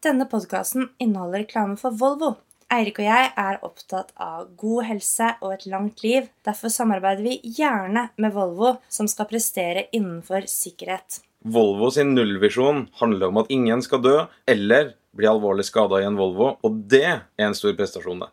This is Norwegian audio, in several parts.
Denne podkasten inneholder reklame for Volvo. Eirik og jeg er opptatt av god helse og et langt liv. Derfor samarbeider vi gjerne med Volvo, som skal prestere innenfor sikkerhet. Volvo sin nullvisjon handler om at ingen skal dø eller bli alvorlig skada i en Volvo, og det er en stor prestasjon, det.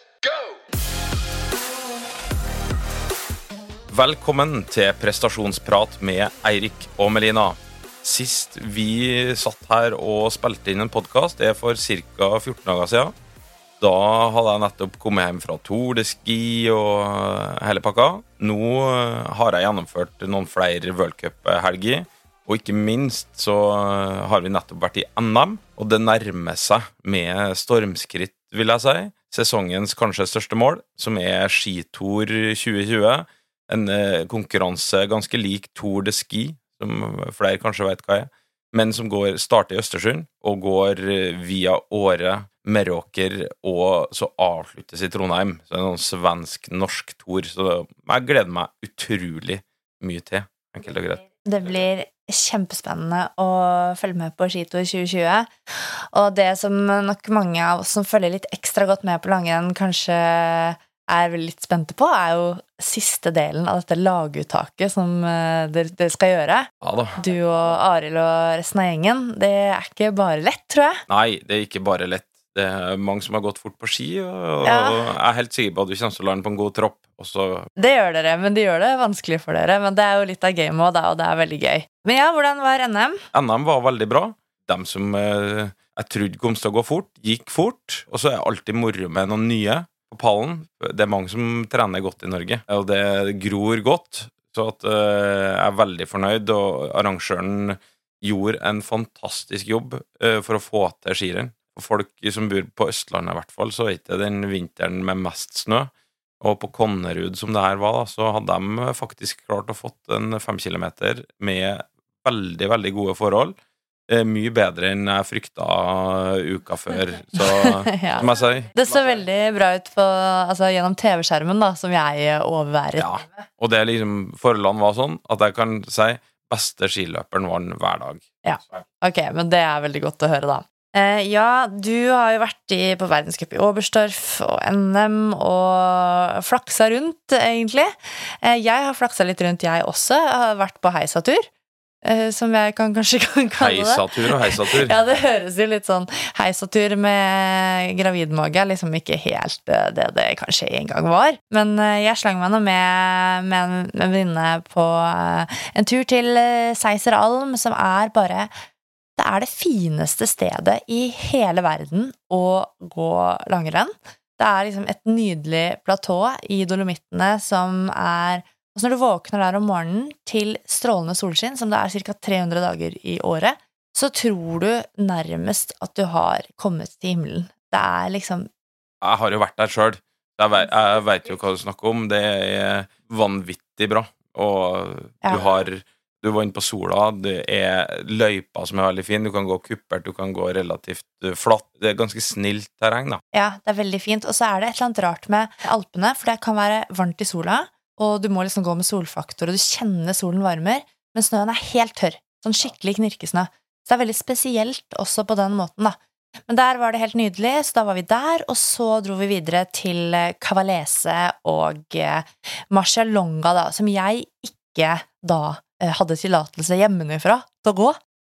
Velkommen til prestasjonsprat med Eirik og Melina. Sist vi satt her og spilte inn en podkast, er for ca. 14 dager siden. Da hadde jeg nettopp kommet hjem fra Tour de Ski og hele pakka. Nå har jeg gjennomført noen flere worldcuphelger. Og ikke minst så har vi nettopp vært i NM, og det nærmer seg med stormskritt, vil jeg si, sesongens kanskje største mål, som er Skitor 2020. En eh, konkurranse ganske lik Tour de Ski, som flere kanskje vet hva er, men som går, starter i Østersund og går eh, via Åre, Meråker og så avsluttes i Trondheim. Så det er noen svensk-norsk tour. Så jeg gleder meg utrolig mye til, enkelt og greit. Det blir kjempespennende å følge med på skitur 2020. Og det som nok mange av oss som følger litt ekstra godt med på langrenn, kanskje er litt spente på, er jo siste delen av dette laguttaket som eh, dere, skal gjøre. Ja da. Du og Arild og resten av gjengen. Det er ikke bare lett, tror jeg. Nei, det er ikke bare lett. Det er mange som har gått fort på ski, og Ja. jeg er helt sikker på at du kommer til å lande på en god tropp. Og så Det gjør dere, men de gjør det vanskelig for dere. Men det er jo litt av gamet og det er veldig gøy. Men ja, hvordan var NM? NM var veldig bra. De som eh, jeg trodde kom til å gå fort, gikk fort. Og så er det alltid moro med noen nye på pallen. Det er mange som trener godt i Norge, og det gror godt. Så at, eh, jeg er veldig fornøyd, og arrangøren gjorde en fantastisk jobb eh, for å få til skirenn. For folk som bor på Østlandet, i hvert fall, så er ikke den vinteren med mest snø. Og på Konnerud, som det her var, da, så hadde de faktisk klart å fått en fem kilometer med veldig, veldig gode forhold. Eh, mye bedre enn jeg frykta uka før, så Ja. som jeg sier Det ser veldig bra ut på, altså, gjennom TV-skjermen, da, som jeg overværet. Ja. Og det er liksom, forholdene var sånn at jeg kan si beste skiløperen vant hver dag. Ja, Ok, men det er veldig godt å høre, da. Eh, ja, du har jo vært i, på verdenscup i Oberstdorf og NM og flaksa rundt, egentlig. Eh, jeg har flaksa litt rundt, jeg også. Jeg har vært på heisatur, eh, som jeg kan, kanskje kan kalle det. Heisatur og heisatur. Ja, det høres jo litt sånn heisatur med gravidmage er liksom ikke helt eh, det det kanskje en gang var. Men eh, jeg slang meg nå med, med en en venninne på eh, en tur til Seiser Alm, som er bare Det er det fineste stedet i hele verden å gå langrenn. Det er liksom et nydelig platå i Dolomittene som er Altså når du våkner der om morgenen til strålende solskinn, som det er ca. 300 dager i året, så tror du nærmest at du har kommet til himmelen. Det er liksom Jeg har jo vært der sjøl. Jeg, veit jo hva du snakker om. Det er vanvittig bra. Og Ja. du har Du var inne på sola. Det er løyper som er veldig fin. Du kan gå kuppert, du kan gå relativt eh, flatt. Det er ganske snilt terreng, da. Ja, det er veldig fint. Og så er det et eller annet rart med Alpene, for det kan være varmt i sola, og du må liksom gå med solfaktor, og du kjenner solen varmer, men snøen er helt tørr. Sånn skikkelig knirkesnø. Så det er veldig spesielt også på den måten, da. Men der var det helt nydelig, så da var vi der, og så dro vi videre til eh, Cavalese og eh, Marcialonga, da, som jeg ikke da eh, hadde tillatelse hjemmefra til å gå.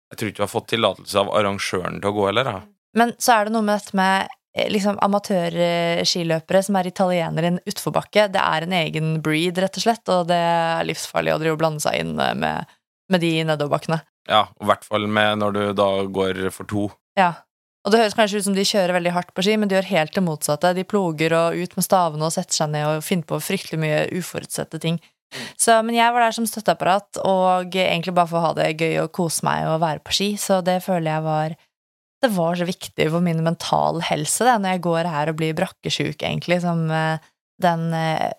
Jeg tror ikke du har fått tillatelse av arrangøren til å gå heller. da? Men så er det noe med dette med liksom amatørskiløpere som er italienere i en utforbakke. Det er en egen breed, rett og slett, og det er livsfarlig å blande seg inn eh, med, med de nedoverbakkene. ja, og I hvert fall med når du da går for to. Ja. Og det høres kanskje ut som de kjører veldig hardt på ski, men de gjør helt det motsatte. De ploger og ut med stavene og setter seg ned og finner på fryktelig mye uforutsette ting. Så, men jeg var der som støtteapparat, og egentlig bare for å ha det gøy og kose meg og være på ski, så det føler jeg var det var så viktig for min mental helse det, når jeg går her og blir brakkesjuk, egentlig, som eh, den eh,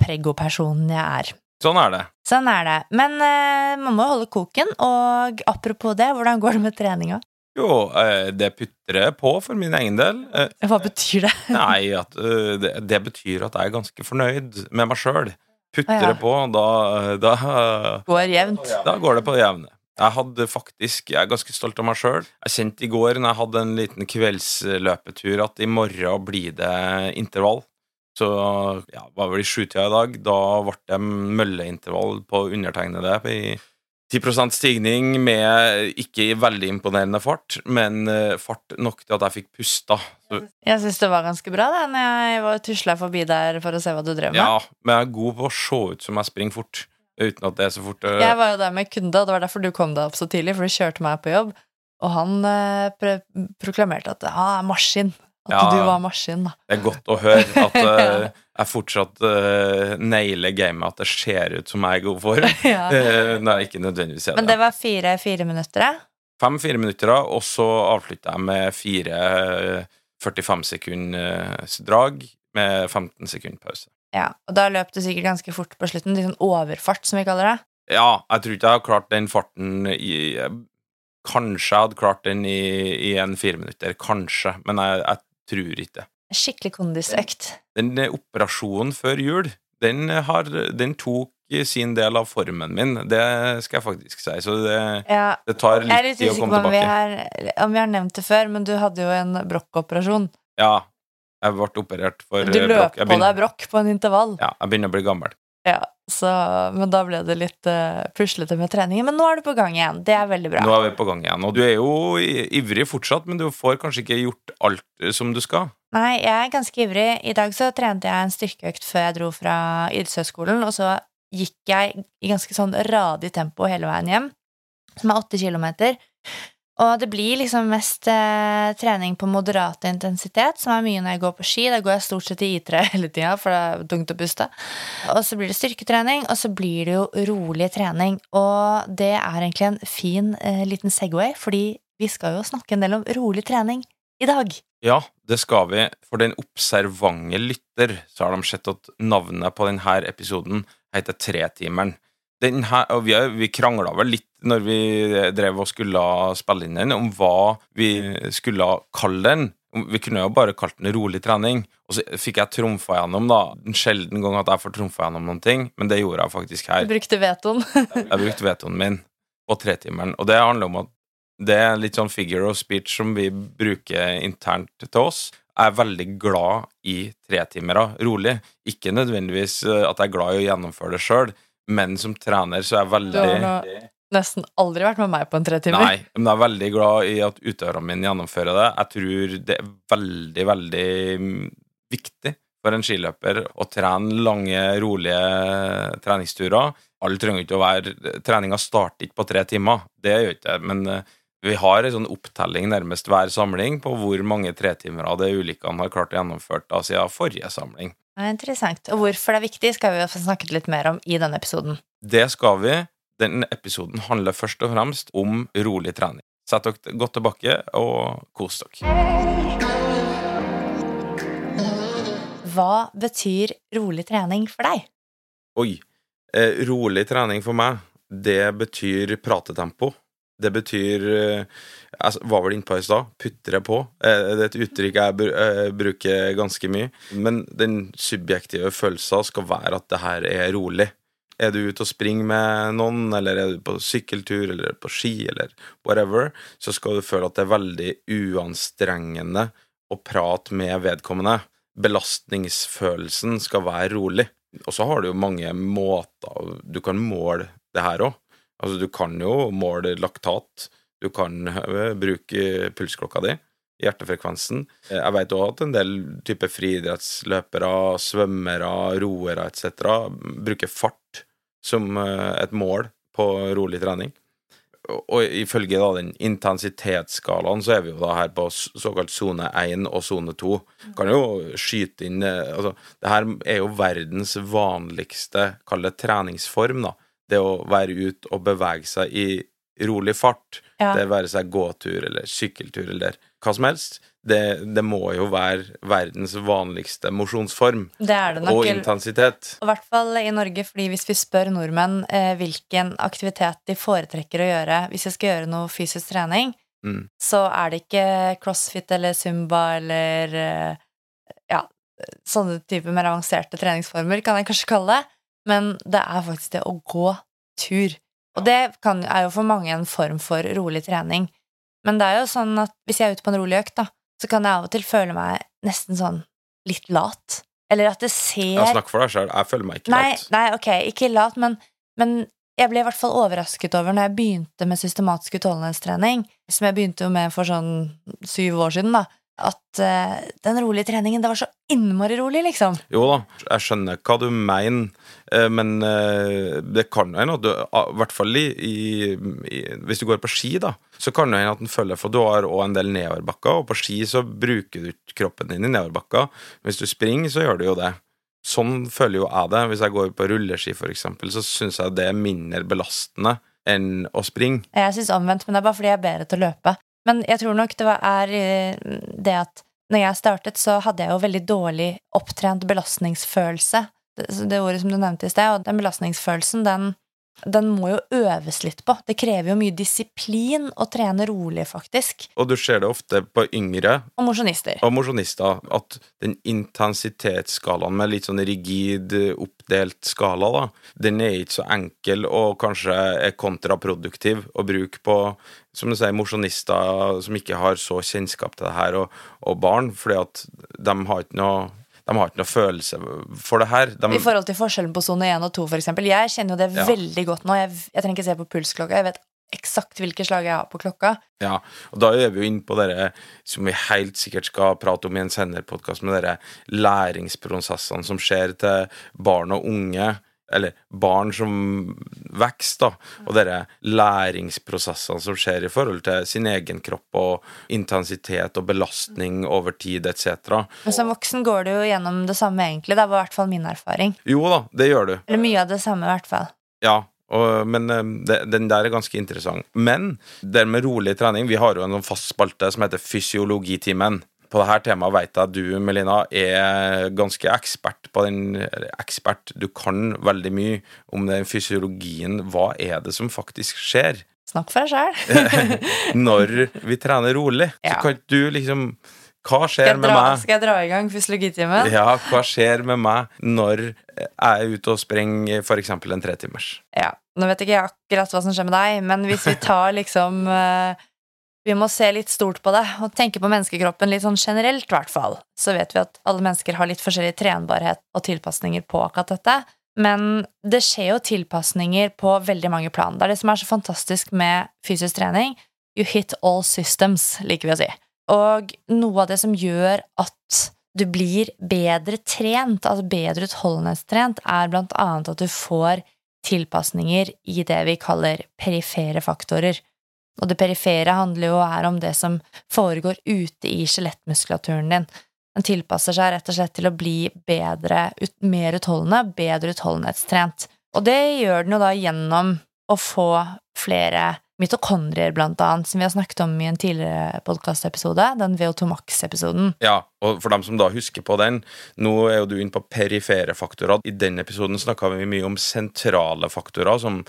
preggo-personen jeg er. Sånn er det. Sånn er det. Men eh, man må holde koken, og apropos det, hvordan går det med treninga? Jo, det putrer på for min egen del. Hva betyr det? Nei, at, det, betyr at jeg er ganske fornøyd med meg sjøl. Putrer Ja. på, da, da Går jevnt? Da går det på jevne. Jeg hadde faktisk, jeg er ganske stolt av meg sjøl. Jeg kjente i går når jeg hadde en liten kveldsløpetur, at i morgen blir det intervall. Så ja, var vel i sjutida i dag. Da ble det mølleintervall på undertegnede i 10% stigning med ikke veldig imponerende fart, men eh, fart nok til at jeg fikk pusta. Jeg syns det var ganske bra da når jeg var tusla forbi der for å se hva du drev med. ja, men jeg er god på å se ut som jeg springer fort, uten at det er så fort. uh... Jeg var jo der med kunde, og det var derfor du kom deg opp så tidlig, for du kjørte meg på jobb, og han uh, proklamerte at er maskin. At Ja, du var maskin, da. Det er godt å høre at uh, jeg fortsatt uh, nailer gamet, at det ser ut som jeg er god form. ja. Nei, ikke nødvendigvis Men det. var fire, fire minutter, ja. Fem-fire minutter, og så avslutta jeg med fire eh, 45 sekunders drag med 15 sekund pause. Ja. Og da løp du sikkert ganske fort på slutten. Litt sånn overfart, som vi kaller det. Ja, jeg tror ikke jeg hadde klart den farten i Kanskje jeg hadde klart den i, i en fire minutter. Kanskje. Men jeg, jeg tror ikke det. Skikkelig kondisøkt. Den den operasjonen før jul, den, har, den tok sin del av formen min. Det skal jeg faktisk si. Så det, Ja. det tar litt tid å komme tilbake. Jeg er litt usikker på om vi har nevnt det før, men du hadde jo en brokkoperasjon. Ja, jeg ble operert for Du eh, løp brokk. På deg brokk på en intervall. Ja, jeg begynner å bli gammel. Ja, så, men da ble det litt uh, puslete med treningen. Men nå er du på gang igjen. Det er veldig bra. Nå er vi på gang igjen. Og du er jo ivrig fortsatt, men du får kanskje ikke gjort alt eh, som du skal. Nei, jeg er ganske ivrig. I dag så trente jeg en styrkeøkt før jeg dro fra idrettshøyskolen, og så gikk jeg i ganske sånn radig tempo hele veien hjem, som er åtte kilometer. Og det blir liksom mest eh, trening på moderat intensitet, som er mye når jeg går på ski. Da går jeg stort sett i I3 hele tida, for det er tungt å puste. Og så blir det styrketrening, og så blir det jo rolig trening. Og det er egentlig en fin eh, liten Segway, fordi vi skal jo snakke en del om rolig trening i dag. Ja, det skal vi. For den observante lytter så har de sett at navnet på denne episoden heter Tretimeren. Her, og vi, vi krangla vel litt når vi drev og skulle spille inn den, om hva vi skulle kalle den. Vi kunne jo bare kalt den rolig trening. Og så fikk jeg trumfa gjennom, da. En sjelden gang at jeg får trumfa gjennom noen ting, men det gjorde jeg faktisk her. Du brukte vetoen. Jeg brukte vetoen min på tretimeren, og det handler om at det er litt sånn figure of speech som vi bruker internt til oss. Jeg er veldig glad i tretimere, rolig. Ikke nødvendigvis eh, at jeg er glad i å gjennomføre det sjøl, men som trener så er jeg Du har nesten aldri vært med meg på en tretimer. Nei, men jeg er veldig glad i at utøverne mine gjennomfører det. Jeg tror det er veldig, veldig mm, viktig for en skiløper å trene lange, rolige treningsturer. Alle trenger ikke å være Treninga starter ikke på tre timer, det gjør ikke det. Men eh, vi har en sånn opptelling nærmest hver samling på hvor mange tretimere det ulykkene har klart å gjennomføre da siden forrige samling. Det er interessant. Og hvorfor det er viktig, skal vi få snakket litt mer om i denne episoden. Det skal vi. Denne episoden handler først og fremst om rolig trening. Sett dere godt tilbake og kos dere. Hva betyr rolig trening for deg? Oi. Eh, rolig trening for meg, det betyr pratetempo. Det betyr eh, Jeg var vel innpå i stad. Putre på. Eh, det er et uttrykk jeg eh, bruker ganske mye. Men den subjektive følelsen skal være at det her er rolig. Er du ute og springer med noen, eller er du på sykkeltur, eller på ski, eller whatever, så skal du føle at det er veldig uanstrengende å prate med vedkommende. Belastningsfølelsen skal være rolig. Og så har du jo mange måter du kan måle det her òg. Altså, du kan jo måle laktat. Du kan øh, bruke pulsklokka di, hjertefrekvensen. Eh, Jeg vet òg at en del typer friidrettsløpere, svømmere, roere etc. bruker fart som øh, et mål på rolig trening. Og ifølge da den intensitetsskalaen så er vi jo da her på såkalt sone 1 og sone 2. Kan jo skyte inn eh, altså, Det her er jo verdens vanligste, kall det treningsform, da. Det å være ute og bevege seg i rolig fart, Ja. det være seg gåtur eller sykkeltur eller hva som helst, det, det må jo være verdens vanligste mosjonsform. Det det nok. Og intensitet. I hvert fall i Norge, fordi hvis vi spør nordmenn eh, hvilken aktivitet de foretrekker å gjøre hvis de skal gjøre noe fysisk trening, Mm. så er det ikke crossfit eller zumba eller eh, ja, sånne typer mer avanserte treningsformer, kan jeg kanskje kalle det. Men det er faktisk det å gå tur. Og det kan, er jo for mange en form for rolig trening. Men det er jo sånn at hvis jeg er ute på en rolig økt, da, så kan jeg av og til føle meg nesten sånn litt lat. Eller at det ser Ja, snakk for deg sjøl. Jeg føler meg ikke Nei, lat. nei, ok, ikke lat, men, men jeg ble i hvert fall overrasket over når jeg begynte med systematisk utholdenhetstrening, som jeg begynte med for sånn syv år siden, da, at uh, den rolige treningen, det var så innmari rolig, liksom. Jo da, jeg skjønner hva du mener, uh, men uh, det kan jo hende at du I hvert fall i, i Hvis du går på ski, da, så kan det hende at den følger For du har òg en del nedoverbakker, og på ski så bruker du ikke kroppen din i nedoverbakker. Hvis du springer, så gjør du jo det. Sånn føler jo jeg det. Hvis jeg går på rulleski, for eksempel, så syns jeg det er mindre belastende enn å springe. Jeg syns omvendt, men det er bare fordi jeg er bedre til å løpe. Men jeg tror nok det er eh, det at når jeg startet, så hadde jeg jo veldig dårlig opptrent belastningsfølelse. Det, det ordet som du nevnte i sted, og den belastningsfølelsen, den, den må jo øves litt på. Det krever jo mye disiplin å trene rolig, faktisk. Og du ser det ofte på yngre Og mosjonister. og mosjonister at den intensitetsskalaen med litt sånn rigid, oppdelt skala, da, den er ikke så enkel og kanskje er kontraproduktiv å bruke på som du sier, mosjonister som ikke har så kjennskap til det her, og, og barn, fordi at de har ikke noe de har ikke noe følelse for det her. De, I forhold til forskjellen på sone 1 og 2, for eksempel. Jeg kjenner jo det Ja. veldig godt nå. Jeg, jeg trenger ikke se på pulsklokka. Jeg vet eksakt hvilke slag jeg har på klokka. Ja, og da er vi jo inne på dere som vi helt sikkert skal prate om i en senere podkast, med dere læringsprosessene som skjer til barn og unge, eller barn som vokser, da, og disse læringsprosessene som skjer i forhold til sin egen kropp og intensitet og belastning over tid etc. Men som voksen går du jo gjennom det samme, egentlig. Det var i hvert fall min erfaring. Jo da, det gjør du. Eller mye av det samme, i hvert fall. Ja, og, men eh, det, den der er ganske interessant. Men det med rolig trening Vi har jo en fast spalte som heter Fysiologitimen. På dette temaet vet jeg at du, Melina, er ganske ekspert på den Ekspert. Du kan veldig mye om den fysiologien. Hva er det som faktisk skjer Snakk for deg sjæl. når vi trener rolig? Ja. Så kan du liksom Hva skjer dra, med meg? skal jeg dra i gang fysiologitimen? Ja, hva skjer med meg når jeg er ute og springer f.eks. en tretimers? Ja. Nå vet ikke jeg akkurat hva som skjer med deg, men hvis vi tar liksom eh, Vi må se litt stort på det og tenke på menneskekroppen litt sånn generelt, i hvert fall. Så vet vi at alle mennesker har litt forskjellig trenbarhet og tilpasninger på akkurat dette. Men det skjer jo tilpasninger på veldig mange plan. Det er det som er så fantastisk med fysisk trening. You hit all systems, liker vi å si. Og noe av det som gjør at du blir bedre trent, altså bedre utholdenhetstrent, er blant annet at du får tilpasninger i det vi kaller perifere faktorer. Og det perifere handler jo her om det som foregår ute i skjelettmuskulaturen din. Den tilpasser seg rett og slett til å bli bedre, mer utholdende, bedre utholdenhetstrent. Og det gjør den jo da gjennom å få flere mitokondrier, blant annet, som vi har snakket om i en tidligere podkastepisode, den VO2 Max-episoden. Ja, og for dem som da husker på den, nå er jo du inne på perifere faktorer. I den episoden snakka vi mye om sentrale faktorer, som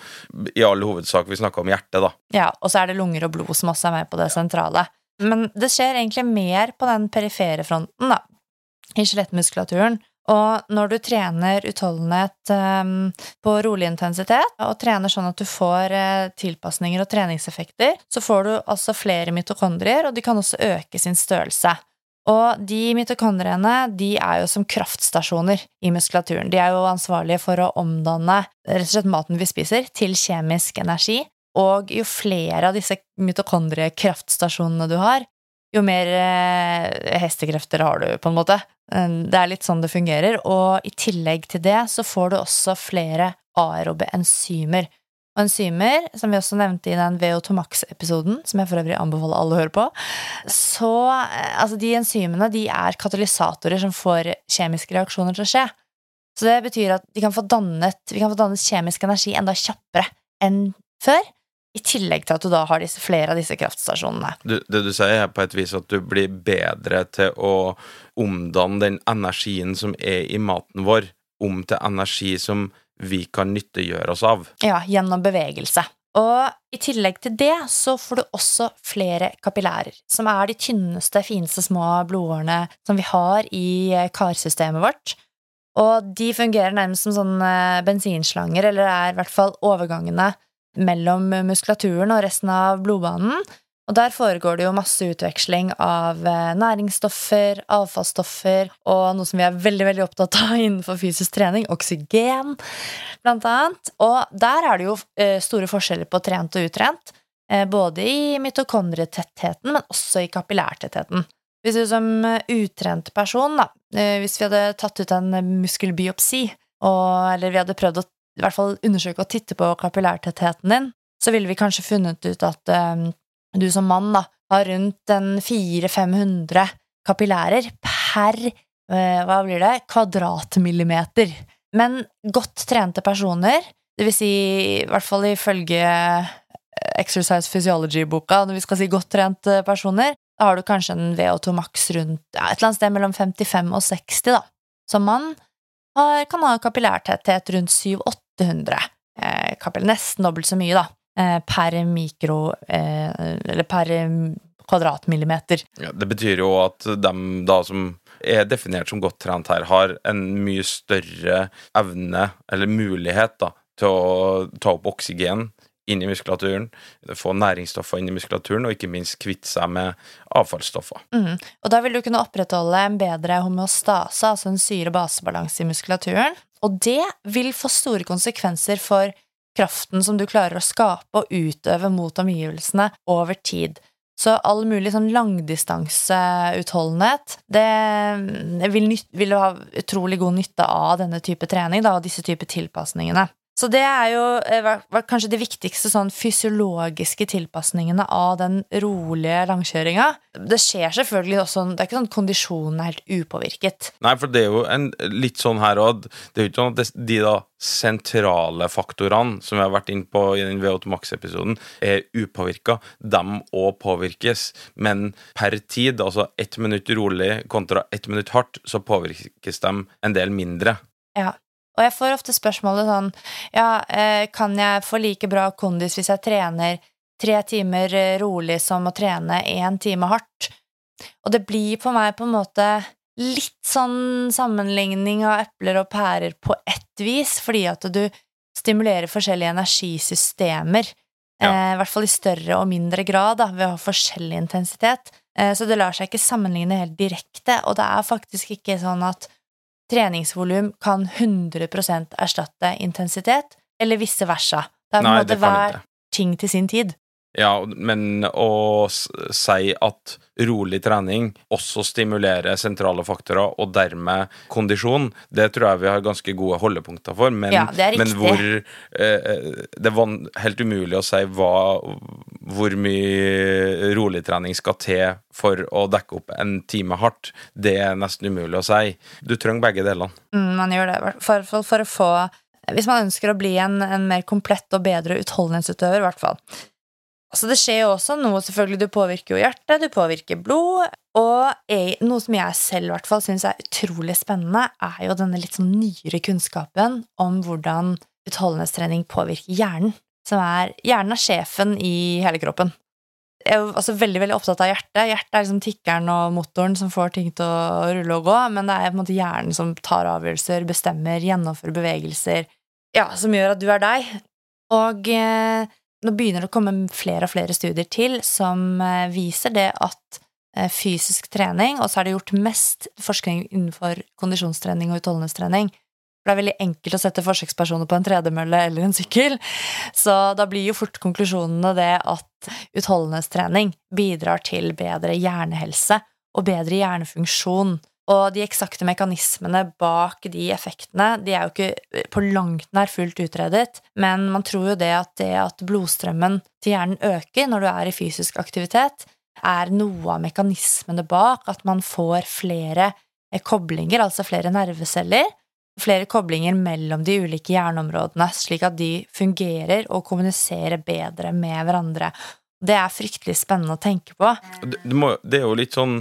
i all hovedsak vi snakka om hjertet, da. Ja, og så er det lunger og blod som også er med på det sentrale. Men det skjer egentlig mer på den perifere fronten, da, i skjelettmuskulaturen. Og når du trener utholdenhet um, på rolig intensitet, og trener sånn at du får uh, tilpasninger og treningseffekter, så får du altså flere mitokondrier, og de kan også øke sin størrelse. Og de mitokondriene de er jo som kraftstasjoner i muskulaturen. De er jo ansvarlige for å omdanne rett og slett maten vi spiser, til kjemisk energi. Og jo flere av disse mitokondriekraftstasjonene du har, jo mer eh, hestekrefter har du, på en måte. Eh, Det er litt sånn det fungerer. Og i tillegg til det så får du også flere aerobe enzymer. Og enzymer, som vi også nevnte i den VO2 Max-episoden, som jeg for øvrig anbefaler alle å høre på, så eh, altså de enzymene de er katalysatorer som får kjemiske reaksjoner til å skje. Så det betyr at kan dannet, vi kan få dannet kjemisk energi enda kjappere enn før. I tillegg til at du da har disse, flere av disse kraftstasjonene. Du, det du sier, er på et vis at du blir bedre til å omdanne den energien som er i maten vår, om til energi som vi kan nyttiggjøre oss av. Ja, gjennom bevegelse. Og i tillegg til det så får du også flere kapillærer, som er de tynneste, fineste små blodårene som vi har i eh, karsystemet vårt. Og de fungerer nærmest som sånne bensinslanger, eller er i hvert fall overgangene mellom muskulaturen og resten av blodbanen. Og der foregår det jo masse utveksling av eh, næringsstoffer, avfallsstoffer og noe som vi er veldig veldig opptatt av innenfor fysisk trening, oksygen, blant annet. Og der er det jo eh, store forskjeller på trent og utrent, eh, både i mitokondrietettheten, men også i kapillærtettheten. Hvis du som utrent person, da, hvis vi hadde tatt ut en muskelbiopsi, og, eller vi hadde prøvd å i hvert fall undersøke og titte på kapillærtettheten din, så ville vi kanskje funnet ut at du som mann da, har rundt 400-500 kapillærer per uh, hva blir det, kvadratmillimeter. Men godt trente personer, det vil si i hvert fall ifølge eh, Exercise Physiology-boka, når vi skal si godt trente personer, da har du kanskje en VO2 maks rundt ja, et eller annet sted mellom 55 og 60, da. Som mann har, kan ha kapillærtetthet rundt 700-800. Eh, nesten dobbelt så mye, da. Eh, per mikro eh, Eller per kvadratmillimeter. Ja, det betyr jo at de da som er definert som godt trent her, har en mye større evne, eller mulighet, da, til å ta opp oksygen inn i muskulaturen, få næringsstoffer inn i muskulaturen, og ikke minst kvitte seg med avfallsstoffer. Mm. Og da vil du kunne opprettholde en bedre homeostase, altså en syre-basebalanse i muskulaturen. Og det vil få store konsekvenser for kraften som du klarer å skape og utøve mot omgivelsene over tid. Så all mulig sånn langdistanseutholdenhet, det vil, vil ha utrolig god nytte av denne type trening da, og disse type tilpasningene. Så det er jo var kanskje de viktigste sånn fysiologiske tilpasningene av den rolige langkjøringa. Det skjer selvfølgelig også Det er ikke sånn kondisjonen er helt upåvirket. Nei, for det er jo en, litt sånn her òg Det er jo ikke sånn at de da sentrale faktorene som vi har vært inne på i den VO2 Max-episoden, er upåvirka. De òg påvirkes, men per tid, altså ett minutt rolig kontra ett minutt hardt, så påvirkes de en del mindre. Ja. Og jeg får ofte spørsmålet sånn Ja, eh, kan jeg få like bra kondis hvis jeg trener tre timer eh, rolig som å trene én time hardt? Og det blir på meg på en måte litt sånn sammenligning av epler og pærer på ett vis, fordi at du stimulerer forskjellige energisystemer. Ja. Eh, I hvert fall i større og mindre grad, da, ved å ha forskjellig intensitet. så det lar seg ikke sammenligne helt direkte, og det er faktisk ikke sånn at treningsvolum kan 100% erstatte intensitet, eller vice versa. Det er på en måte hver ting til sin tid. Ja, men å si at rolig trening også stimulerer sentrale faktorer, og dermed kondisjon, det tror jeg vi har ganske gode holdepunkter for. Men, ja, det, men hvor eh, Det er helt umulig å si hva, hvor mye rolig trening skal til for å dekke opp en time hardt. Det er nesten umulig å si. Du trenger begge delene. Mm, man gjør det, for, fall for å få Hvis man ønsker å bli en, en mer komplett og bedre utholdenhetsutøver, i hvert fall Altså det skjer jo også noe, selvfølgelig. Du påvirker jo hjertet, du påvirker blod. Og jeg, noe som jeg selv hvert fall syns er utrolig spennende, er jo denne litt sånn nyere kunnskapen om hvordan utholdenhetstrening påvirker hjernen. Som er Hjernen er sjefen i hele kroppen. Jeg er altså veldig veldig opptatt av hjertet. Hjertet er liksom tikkeren og motoren som får ting til å rulle og gå, men det er på en måte hjernen som tar avgjørelser, bestemmer, gjennomfører bevegelser, ja, som gjør at du er deg. Og eh, nå begynner det å komme flere og flere studier til som eh, viser det at eh, fysisk trening, og så er det gjort mest forskning innenfor kondisjonstrening og utholdenhetstrening. For det er veldig enkelt å sette forsøkspersoner på en tredemølle eller en sykkel. Så da blir jo fort konklusjonene det at utholdenhetstrening bidrar til bedre hjernehelse og bedre hjernefunksjon og de eksakte mekanismene bak de effektene de er jo ikke på langt nær fullt utredet, men man tror jo det at det at blodstrømmen til hjernen øker når du er i fysisk aktivitet, er noe av mekanismene bak at man får flere eh, koblinger, altså flere nerveceller, flere koblinger mellom de ulike hjerneområdene, slik at de fungerer og kommuniserer bedre med hverandre. Det er fryktelig spennende å tenke på. Det, det, er jo litt sånn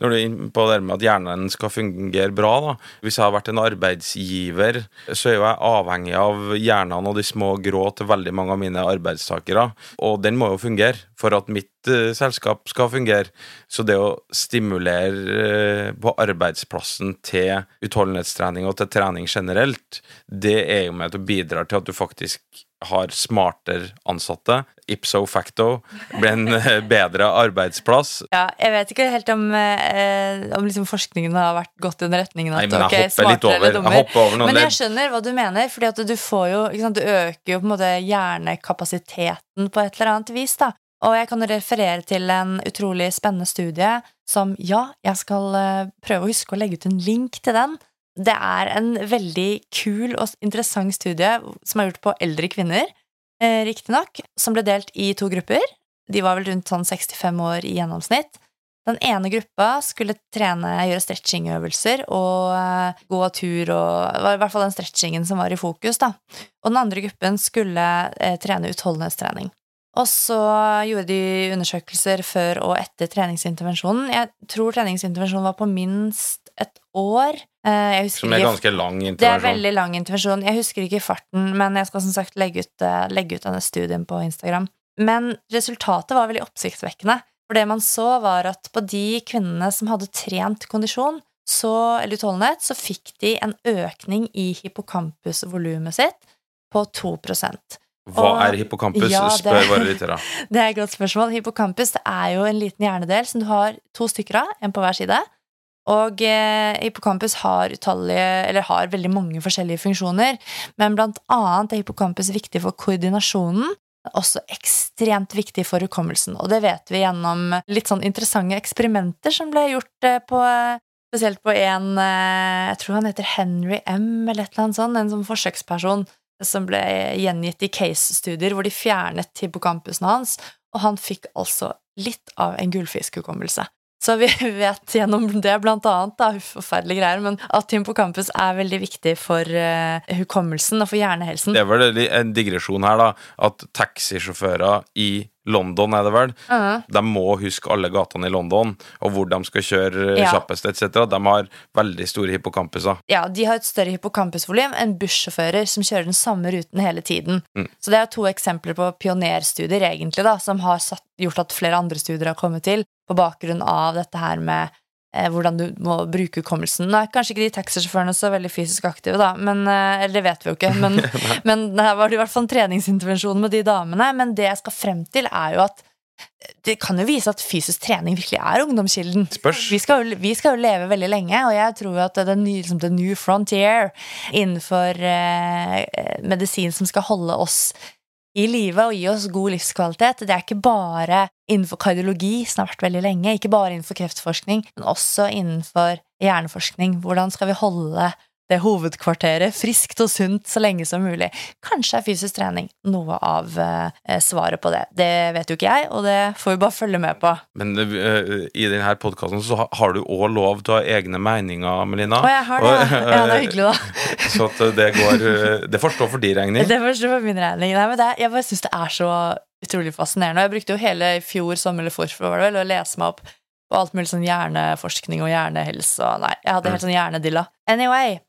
Når du er inne på det med at hjernen skal fungere bra da. Hvis jeg har vært en arbeidsgiver, så er jo jeg avhengig av hjernene og de små grå til veldig mange av mine arbeidstakere. Og den må jo fungere for at mitt uh, selskap skal fungere. Så det å stimulere uh, på arbeidsplassen til utholdenhetstrening og til trening generelt, det er jo med til å bidra til at du faktisk har smartere ansatte. Ipso facto blir en eh, bedre arbeidsplass. Ja, jeg vet ikke helt om, eh, om liksom forskningen har vært gått i den retningen at Nei, men jeg okay, hopper litt over. Jeg hopper over noen Men jeg skjønner hva du mener, fordi at du får jo sant, Du øker jo på en måte hjernekapasiteten på et eller annet vis, da. Og jeg kan referere til en utrolig spennende studie som, ja, jeg skal eh, prøve å huske å legge ut en link til den. Det er en veldig kul og interessant studie som er gjort på eldre kvinner, eh, riktignok, som ble delt i to grupper. De var vel rundt sånn 65 år i gjennomsnitt. Den ene gruppa skulle trene, gjøre stretchingøvelser og eh, gå tur og Det var i hvert fall den stretchingen som var i fokus, da. Og den andre gruppen skulle eh, trene utholdenhetstrening. Og så gjorde de undersøkelser før og etter treningsintervensjonen. Jeg tror treningsintervensjonen var på minst et år. Eh, Som er ganske lang det er veldig lang intervensjon. Jeg husker ikke farten, men jeg skal som sagt legge ut, eh, legge ut denne studien på Instagram. Men resultatet var veldig oppsiktsvekkende. For det man så, var at på de kvinnene som hadde trent kondisjon, så, eller utholdenhet, så fikk de en økning i hippocampusvolumet sitt på 2 Hva Og- er hippocampus? Ja, det- Spør våre lyttere. Det er et godt spørsmål. Hippocampus det er jo en liten hjernedel som du har to stykker av, en på hver side. Og eh, hippocampus har utallige, har veldig mange forskjellige funksjoner, men blant annet er hippocampus viktig for koordinasjonen. Også ekstremt viktig for hukommelsen, og det vet vi gjennom litt sånn interessante eksperimenter som ble gjort eh, på Spesielt på en eh, Jeg tror han heter Henry M, eller et eller annet sånt. En sånn forsøksperson som ble gjengitt i case-studier hvor de fjernet hippocampusen hans, og han fikk altså litt av en gullfiskhukommelse. Så vi vet gjennom det blant annet, da, forferdelige greier, men at hippocampus er veldig viktig for uh, hukommelsen og for hjernehelsen. Det er vel en digresjon her, da. At taxisjåfører i London, er det vel, Mhm. de må huske alle gatene i London, og hvor de skal kjøre Ja. kjappest, etc. De har veldig store hippocampuser. Ja, de har et større hippocampusvolum enn bussjåfører som kjører den samme ruten hele tiden. Mm. Så det er to eksempler på pionerstudier, egentlig, da, som har satt, gjort at flere andre studier har kommet til, på bakgrunn av dette her med eh, hvordan du må bruke hukommelsen. Nå er kanskje ikke de taxisjåførene så veldig fysisk aktive, da, men, eh, eller det vet vi jo ikke, men, men her var det i hvert fall en treningsintervensjon med de damene. Men det jeg skal frem til, er jo at det kan jo vise at fysisk trening virkelig er ungdomskilden. Vi skal, jo, vi skal jo leve veldig lenge, og jeg tror jo at det er ny, liksom, the new frontier innenfor eh, medisin som skal holde oss i live og gi oss god livskvalitet. Det er ikke bare innenfor kardiologi, vært veldig lenge, ikke bare innenfor kreftforskning, men også innenfor hjerneforskning. Hvordan skal vi holde det hovedkvarteret friskt og sunt så lenge som mulig? Kanskje er fysisk trening noe av eh, svaret på det. Det vet jo ikke jeg, og det får vi bare følge med på. Men eh, i denne podkasten så har du òg lov til å ha egne meninger, Melina. Å, jeg har det, ja. Ja, det er hyggelig, da. Så at det går eh, Det får stå for din regning. Det forstår for min regning. Nei, men det, jeg bare syns det er så utrolig fascinerende. Og jeg brukte jo hele i fjor sommer eller forfra var det vel, å lese meg opp på alt mulig sånn hjerneforskning og hjernehelse og Nei, jeg hadde helt sånn hjernedilla. Anyway.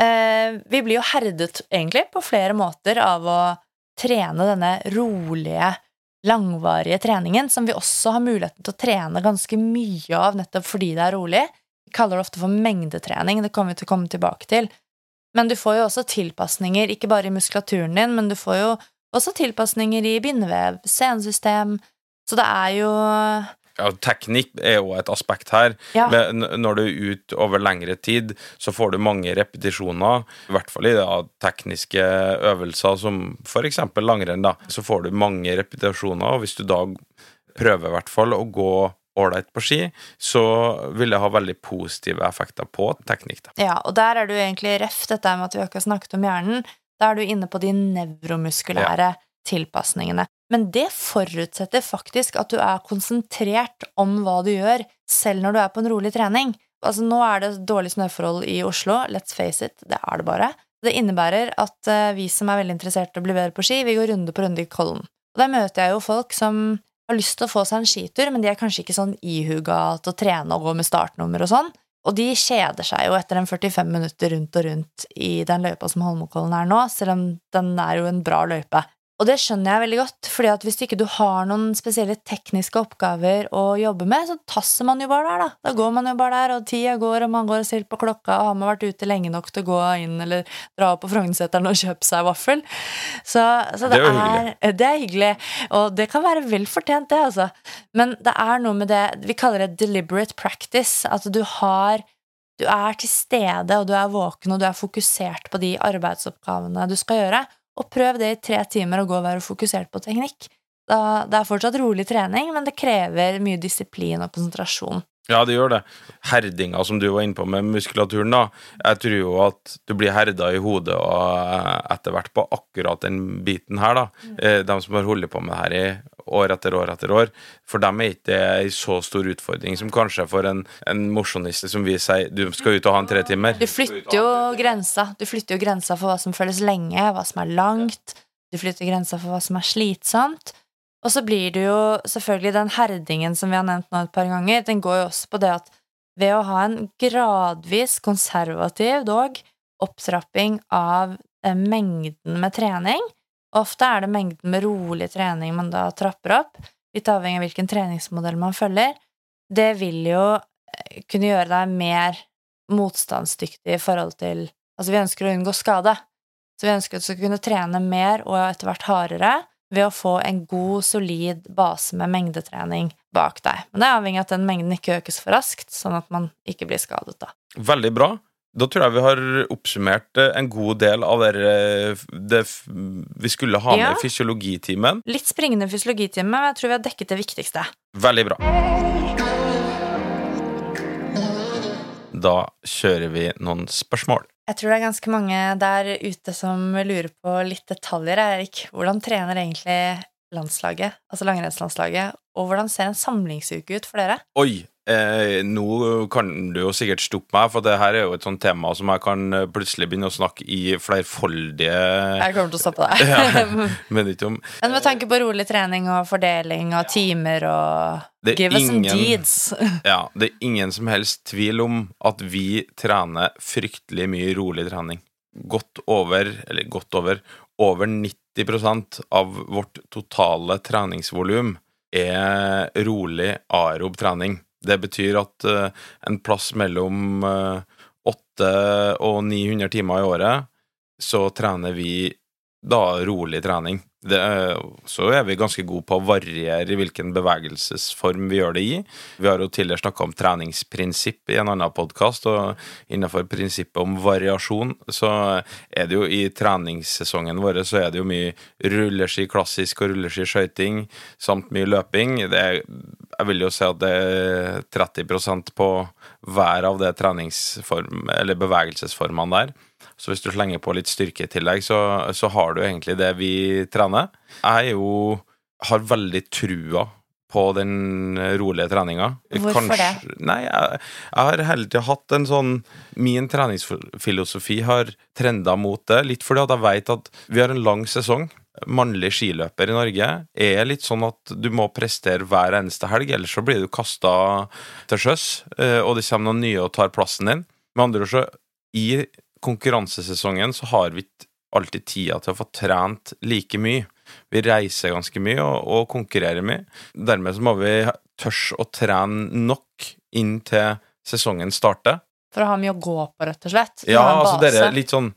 Eh, vi blir jo herdet, egentlig, på flere måter av å trene denne rolige, langvarige treningen, som vi også har muligheten til å trene ganske mye av nettopp fordi det er rolig. Vi kaller det ofte for mengdetrening, det kommer vi til å komme tilbake til. Men du får jo også tilpasninger, ikke bare i muskulaturen din, men du får jo også tilpasninger i bindevev, senesystem. Så det er jo Ja, teknikk er jo et aspekt her. Ja. Men når du er ute over lengre tid, så får du mange repetisjoner. I hvert fall i da, tekniske øvelser som f.eks. langrenn. da, Så får du mange repetisjoner, og hvis du da prøver i hvert fall å gå ålreit på ski, så vil det ha veldig positive effekter på teknikk. da. Ja, og der er du egentlig røff, dette med at vi ikke har snakket om hjernen. Da er du inne på de nevromuskulære tilpasningene. Men det forutsetter faktisk at du er konsentrert om hva du gjør, selv når du er på en rolig trening. Altså, nå er det dårlige snøforhold i Oslo. Let's face it, det er det bare. Det innebærer at eh, vi som er veldig interessert i å bli bedre på ski, vi går runde på runde i Kollen. Og der møter jeg jo folk som har lyst til å få seg en skitur, men de er kanskje ikke sånn ihuga til å trene og gå med startnummer og sånn. Og de kjeder seg jo etter en 45 minutter rundt og rundt i den løypa som Holmenkollen er nå, selv om den er jo en bra løype. Og det skjønner jeg veldig godt, fordi at hvis ikke du har noen spesielle tekniske oppgaver å jobbe med, så tasser man jo bare der, da. Da går man jo bare der, og tida går, og man går og ser på klokka, og har man vært ute lenge nok til å gå inn eller dra opp på Frognerseteren og kjøpe seg vaffel. Så, så det, Det er hyggelig. det er hyggelig, og det kan være vel fortjent, det, altså. Men det er noe med det vi kaller det deliberate practice. At du har Du er til stede, og du er våken, og du er fokusert på de arbeidsoppgavene du skal gjøre. Og prøv det i tre timer og gå og være fokusert på teknikk. Da, det er fortsatt rolig trening, men det krever mye disiplin og konsentrasjon. Ja, det gjør det. Herdinga som du var inne på med muskulaturen, da. Jeg tror jo at du blir herda i hodet og eh, etter hvert på akkurat den biten her, da. Mm. De som har holdt på med det her i år etter år etter år, for dem er ikke det en så stor utfordring som kanskje for en, en mosjonist som vi sier du skal ut og ha en tre timer. Du flytter jo grensa. Du flytter jo grensa for hva som føles lenge, hva som er langt. Du flytter grensa for hva som er slitsomt. Og så blir det jo selvfølgelig den herdingen som vi har nevnt nå et par ganger, den går jo også på det at ved å ha en gradvis konservativ dog opptrapping av eh, mengden med trening Ofte er det mengden med rolig trening man da trapper opp, litt avhengig av hvilken treningsmodell man følger. Det vil jo eh, kunne gjøre deg mer motstandsdyktig i forhold til Altså, vi ønsker å unngå skade, så vi ønsker at du skal kunne trene mer og etter hvert hardere ved å få en god, solid base med mengdetrening bak deg. Men det er avhengig av at den mengden ikke økes for raskt, sånn at man ikke blir skadet, da. Veldig bra. Da tror jeg vi har oppsummert eh, en god del av det, eh, det vi skulle ha med Ja. fysiologitimen. Litt springende fysiologitime, men jeg tror vi har dekket det viktigste. Veldig bra. Da kjører vi noen spørsmål. Jeg tror det er ganske mange der ute som lurer på litt detaljer, Erik. Hvordan trener egentlig landslaget, altså langrennslandslaget, og hvordan ser en samlingsuke ut for dere? Oi! Eh, nå kan du jo sikkert stoppe meg, for det her er jo et sånt tema som jeg kan eh, plutselig begynne å snakke i flerfoldige Jeg kommer til å stoppe deg. Ja. Men ikke om Men med tanke på rolig trening og fordeling og timer og Give us some deeds. Ja, det er ingen som helst tvil om at vi trener fryktelig mye rolig trening. Godt over, eller godt over, over 90% av vårt totale treningsvolum er rolig aerob trening. Det betyr at eh, en plass mellom eh, 800 og 900 timer i året, så trener vi da rolig trening. Er- så er vi ganske gode på å variere hvilken bevegelsesform vi gjør det i. Vi har jo tidligere snakka om treningsprinsipp i en annen podkast, og innenfor prinsippet om variasjon, så er det jo i treningssesongen vår så er det jo mye rulleski klassisk og rulleski skøyting, samt mye løping. Er, jeg vil jo si at det er 30% på hver av de treningsform, eller bevegelsesformene der. Så hvis du slenger på litt styrke i tillegg, så, så har du egentlig det vi trener. Jeg jo har veldig trua på den rolige treninga. Hvorfor det? Nei, jeg, jeg har hele tida hatt en sånn Min treningsfilosofi har trenda mot det, litt fordi at jeg vet at vi har en lang sesong. Mannlig skiløper i Norge er litt sånn at du må prestere hver eneste helg, ellers så blir du kasta til sjøs, eh, og det kommer noen nye og tar plassen din. Med andre ord så i konkurransesesongen så har vi ikke alltid tida til å få trent like mye. Vi reiser ganske mye og, og konkurrerer mye. Dermed så må vi tørs å trene nok inn til sesongen starter. For å ha mye å gå på, rett og slett. Ja, altså dere litt sånn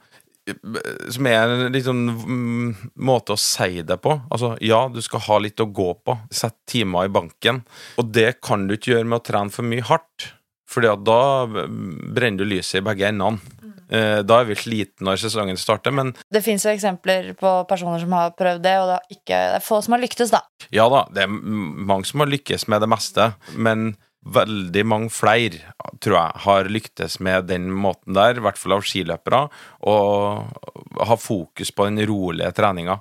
som er en litt sånn mm, måte å si det på. Altså, ja, du skal ha litt å gå på. Sett timer i banken. Og det kan du ikke gjøre med å trene for mye hardt. Fordi at da brenner du lyset i begge endene. Eh, Da er vi slitne når sesongen starter, men Det fins jo eksempler på personer som har prøvd det, og det er, ikke, det er få som har lyktes, da. Ja da, det er mange som har lykkes med det meste, men veldig mange flere, tror jeg, har lyktes med den måten der, i hvert fall av skiløpere, og ha fokus på den rolige treninga.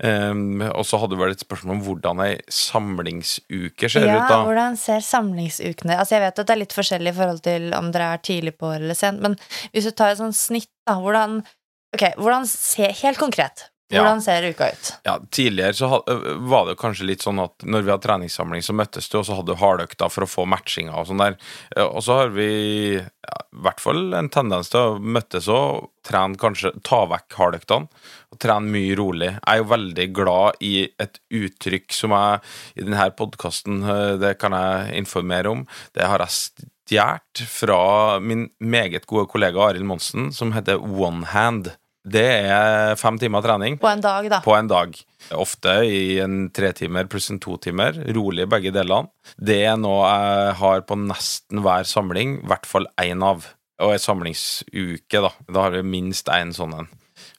Um, og så hadde du vel et spørsmål om hvordan ei samlingsuke ser ja, ut, da. Ja, hvordan ser samlingsukene Altså Jeg vet at det er litt forskjellig i forhold til om dere er tidlig på året eller sent, men hvis du tar et sånt snitt, da, hvordan Ok, hvordan ser Helt konkret. Hvordan ser uka ut? Ja, Tidligere så var det kanskje litt sånn at når vi hadde treningssamling, så møttes du, og så hadde du hardøkta for å få matchinga og sånn der. Og så har vi ja, i hvert fall en tendens til å møttes og trene kanskje Ta vekk hardøktene og trene mye rolig. Jeg er jo veldig glad i et uttrykk som jeg i denne podkasten, det kan jeg informere om. Det har jeg stjålet fra min meget gode kollega Arild Monsen, som heter one hand. Det er fem timer trening På en dag, da. på en dag. Ofte i en tretimer pluss en totimer. Rolig begge delene. Det er noe jeg har på nesten hver samling, i hvert fall én av. Og ei samlingsuke, da. Da har vi minst én sånn en.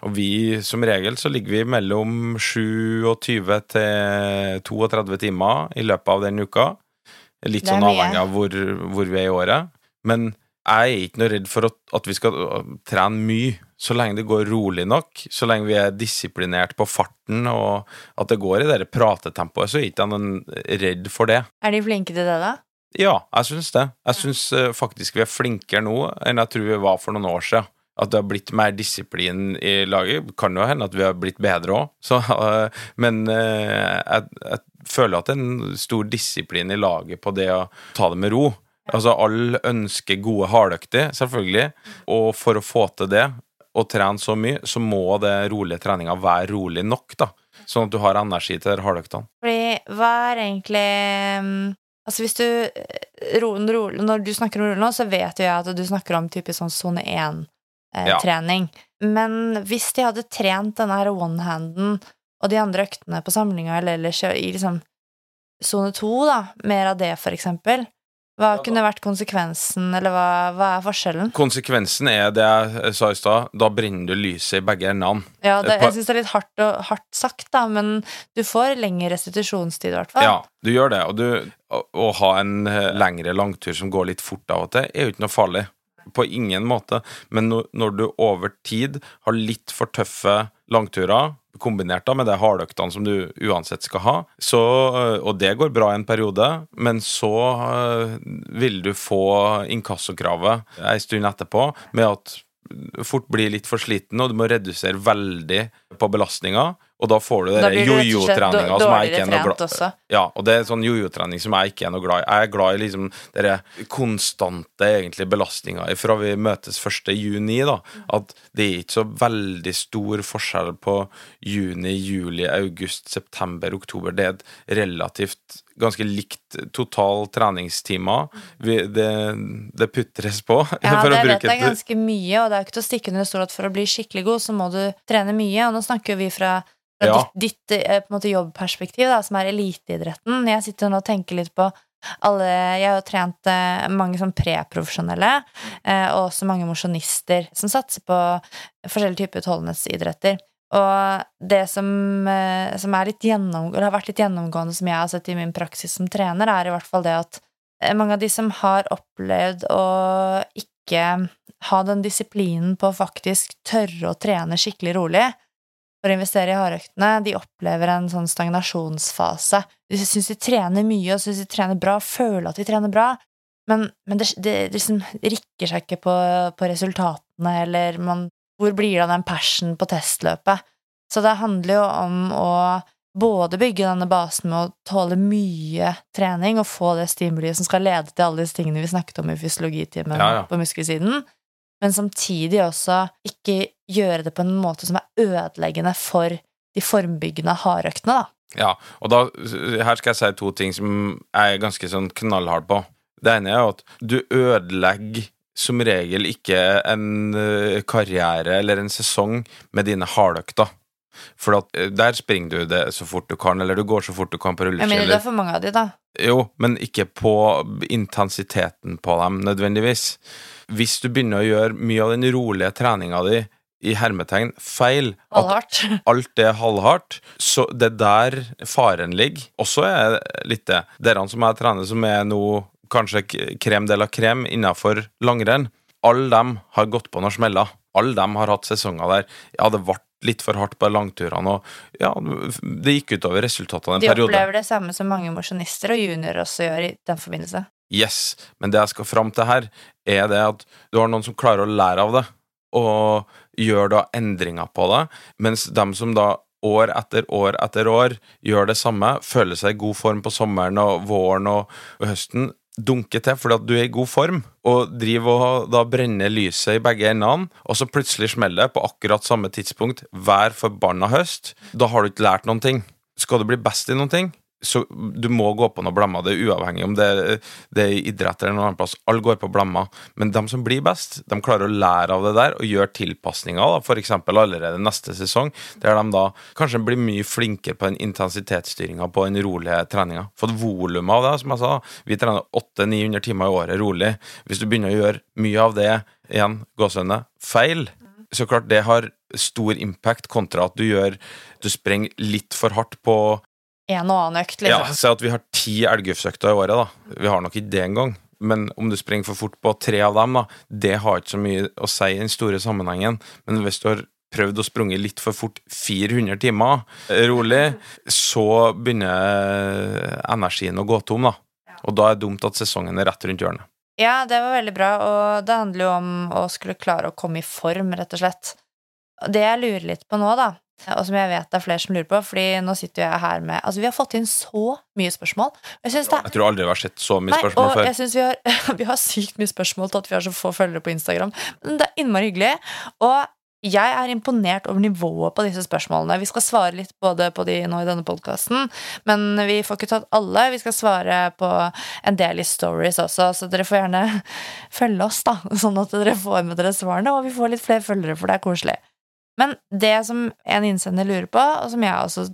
Og vi, som regel, så ligger vi mellom 27 til 32 timer i løpet av den uka. Litt sånn avhengig av hvor, hvor vi er i året. Men jeg er ikke noe redd for at, vi skal trene mye, så lenge det går rolig nok. Så lenge vi er disiplinert på farten, og at det går i det pratetempoet, så er ikke noen redd for det. Er de flinke til det, da? Ja, jeg syns det. Jeg syns uh, faktisk vi er flinkere nå enn jeg tror vi var for noen år siden. At det har blitt mer disiplin i laget. Kan jo hende at vi har blitt bedre òg, men uh, jeg, jeg føler at det er en stor disiplin i laget på det å ta det med ro. Altså, alle ønsker gode hardøkter, selvfølgelig, og for å få til det, og trene så mye, så må det rolige treninga være rolig nok, da. Sånn at du har energi til de hardøktene. Fordi hva er egentlig mm, Altså hvis du eh, ro, ro, Når du snakker om rolig nå, så vet jo jeg at du snakker om typisk sånn sone 1-trening. Men hvis de hadde trent denne her one-handen og de andre øktene på samlinga, eller ellers i liksom sone 2, da, mer av det, for eksempel, hva kunne vært konsekvensen, eller hva, hva er forskjellen? Konsekvensen er det jeg sa i stad, da brenner du lyset i begge endene. Ja, det, jeg syns det er litt hardt, og, hardt sagt, da, men du får lengre restitusjonstid, i hvert fall. Ja, du gjør det. Og du, å, å ha en eh, lengre langtur som går litt fort av og til, er jo ikke noe farlig. På ingen måte. Men når, når du over tid har litt for tøffe langturer, kombinert da med de hardøktene som du uansett skal ha, så, øh, og det går bra en periode, men så øh, vil du få inkassokravet ei stund etterpå med at fort blir litt for sliten, og du må redusere veldig på belastninga. Og da får du den jojo-treninga som jeg ikke er noe glad i. ja, og det er sånn jojo-trening som jeg ikke er noe glad i. Jeg er glad i liksom dere konstante egentlig belastninga fra vi møtes 1. juni, da. At det er ikke så veldig stor forskjell på juni, juli, august, september, oktober. Det er et relativt ganske likt total treningstimer. Det, det putres på, Ja, for å det vet bruke jeg ganske mye, og det er ikke til å stikke under stol at for å bli skikkelig god, så må du trene mye, og nå snakker vi fra, fra Ja. ditt, ditt eh, måte jobbperspektiv, da, som er eliteidretten. Jeg sitter nå og tenker litt på alle Jeg har jo trent eh, mange sånn preprofesjonelle, eh, og også mange mosjonister som satser på forskjellige typer utholdenhetsidretter. Og det som, eh, som har vært litt gjennomgående, som jeg har sett i min praksis som trener, er i hvert fall det at eh, mange av de som har opplevd å ikke ha den disiplinen på å faktisk tørre å trene skikkelig rolig for å investere i hardøktene, de opplever en sånn stagnasjonsfase. De syns de trener mye, og syns de trener bra, føler at de trener bra, men, men det, det liksom rikker seg ikke på, på resultatene, eller man Hvor blir det av den passion på testløpet? Så det handler jo om å både bygge denne basen med å tåle mye trening og få det stimuliet som skal lede til alle disse tingene vi snakket om i fysiologitimen Ja, ja. på muskelsiden, men samtidig også ikke gjøre det på en måte som er ødeleggende for de formbyggende hardøktene, da. Ja, og da, her skal jeg si to ting som jeg er ganske sånn knallhard på. Det ene er at du ødelegger som regel ikke en eh, karriere eller en sesong med dine hardøkter. For at eh, der springer du det så fort du kan, eller du går så fort du kan på Jeg Men rulleski. det er for mange av de, da. Jo, men ikke på intensiteten på dem nødvendigvis. Hvis du begynner å gjøre mye av den rolige treninga di i hermetegn feil, Halvhardt. alt er halvhardt, så det er der faren ligger. Også er litt det. Dere som jeg trener, som er nå kanskje krem de la krem innafor langrenn, alle dem har gått på noen smeller. Alle dem har hatt sesonger der ja, det ble litt for hardt på langturene, og ja, det gikk utover resultatene en De periode. opplever det samme som mange mosjonister og juniorer også gjør i den forbindelse. Yes, men det jeg skal fram til her, er det at du har noen som klarer å lære av det, og gjør da endringer på det, mens dem som da år etter år etter år gjør det samme, føler seg i god form på sommeren og våren og høsten, dunker til fordi at du er i god form, og driver og da brenner lyset i begge endene, og så plutselig smeller det på akkurat samme tidspunkt hver forbanna høst. Da har du ikke lært noen ting. Skal du bli best i noen ting, så du må gå på noe blemmer. Det er uavhengig om det, det er idrett eller noen annen plass. Alle går på blemmer. Men de som blir best, de klarer å lære av det der og gjøre tilpasninger. F.eks. allerede neste sesong, der de da kanskje blir mye flinkere på den intensitetsstyringa på den rolige treninga. Fått volumet av det, som jeg sa. Vi trener 800-900 timer i året rolig. Hvis du begynner å gjøre mye av det igjen, gåsehudene, feil, så klart det har stor impact kontra at du gjør Du sprenger litt for hardt på En og annen økt, ja, liksom. Si at vi har ti elgufsøkter i året, da. Vi har nok ikke det engang. Men om du springer for fort på tre av dem, da, det har ikke så mye å si i den store sammenhengen. Men hvis du har prøvd å sprunge litt for fort 400 timer eh, rolig, så begynner energien å gå tom, da. Og da er det dumt at sesongen er rett rundt hjørnet. Ja, det var veldig bra, og det handler jo om å skulle klare å komme i form, rett og slett. Det jeg lurer litt på nå, da, og som jeg vet det er flere som lurer på, fordi nå sitter jeg her med Altså, vi har fått inn så mye spørsmål. Jeg det Jeg tror aldri vi har sett så mye Nei, spørsmål før. jeg synes vi har, vi har sykt mye spørsmål til at vi har så få følgere på Instagram. Men det er innmari hyggelig. Og jeg er imponert over nivået på disse spørsmålene. Vi skal svare litt både på de nå i denne podkasten, men vi får ikke tatt alle. Vi skal svare på en del i stories også, så dere får gjerne følge oss, da. Sånn at dere får med dere svarene, og vi får litt flere følgere, for det er koselig. Men det som en innsender lurer på, og som jeg også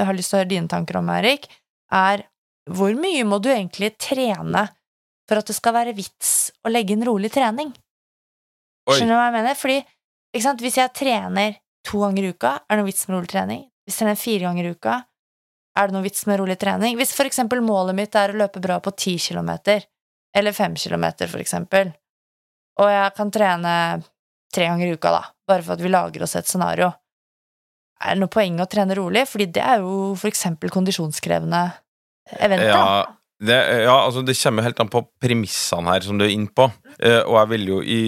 har lyst til å høre dine tanker om, Erik, er hvor mye må du egentlig trene for at det skal være vits å legge inn rolig trening? Oi. Skjønner du hva jeg mener? Fordi sant? hvis jeg trener to ganger i uka, er det noe vits med rolig trening? Hvis jeg trener fire ganger i uka, er det noe vits med rolig trening? Hvis for eksempel målet mitt er å løpe bra på ti kilometer, eller fem kilometer, for eksempel, og jeg kan trene tre ganger i uka, da, bare for at vi lager oss et scenario, er det noe poeng å trene rolig? Fordi det er jo for eksempel kondisjonskrevende eventer. Ja, det, ja, altså det kommer helt an på premissene her som du er inne på. Eh, og jeg vil jo i,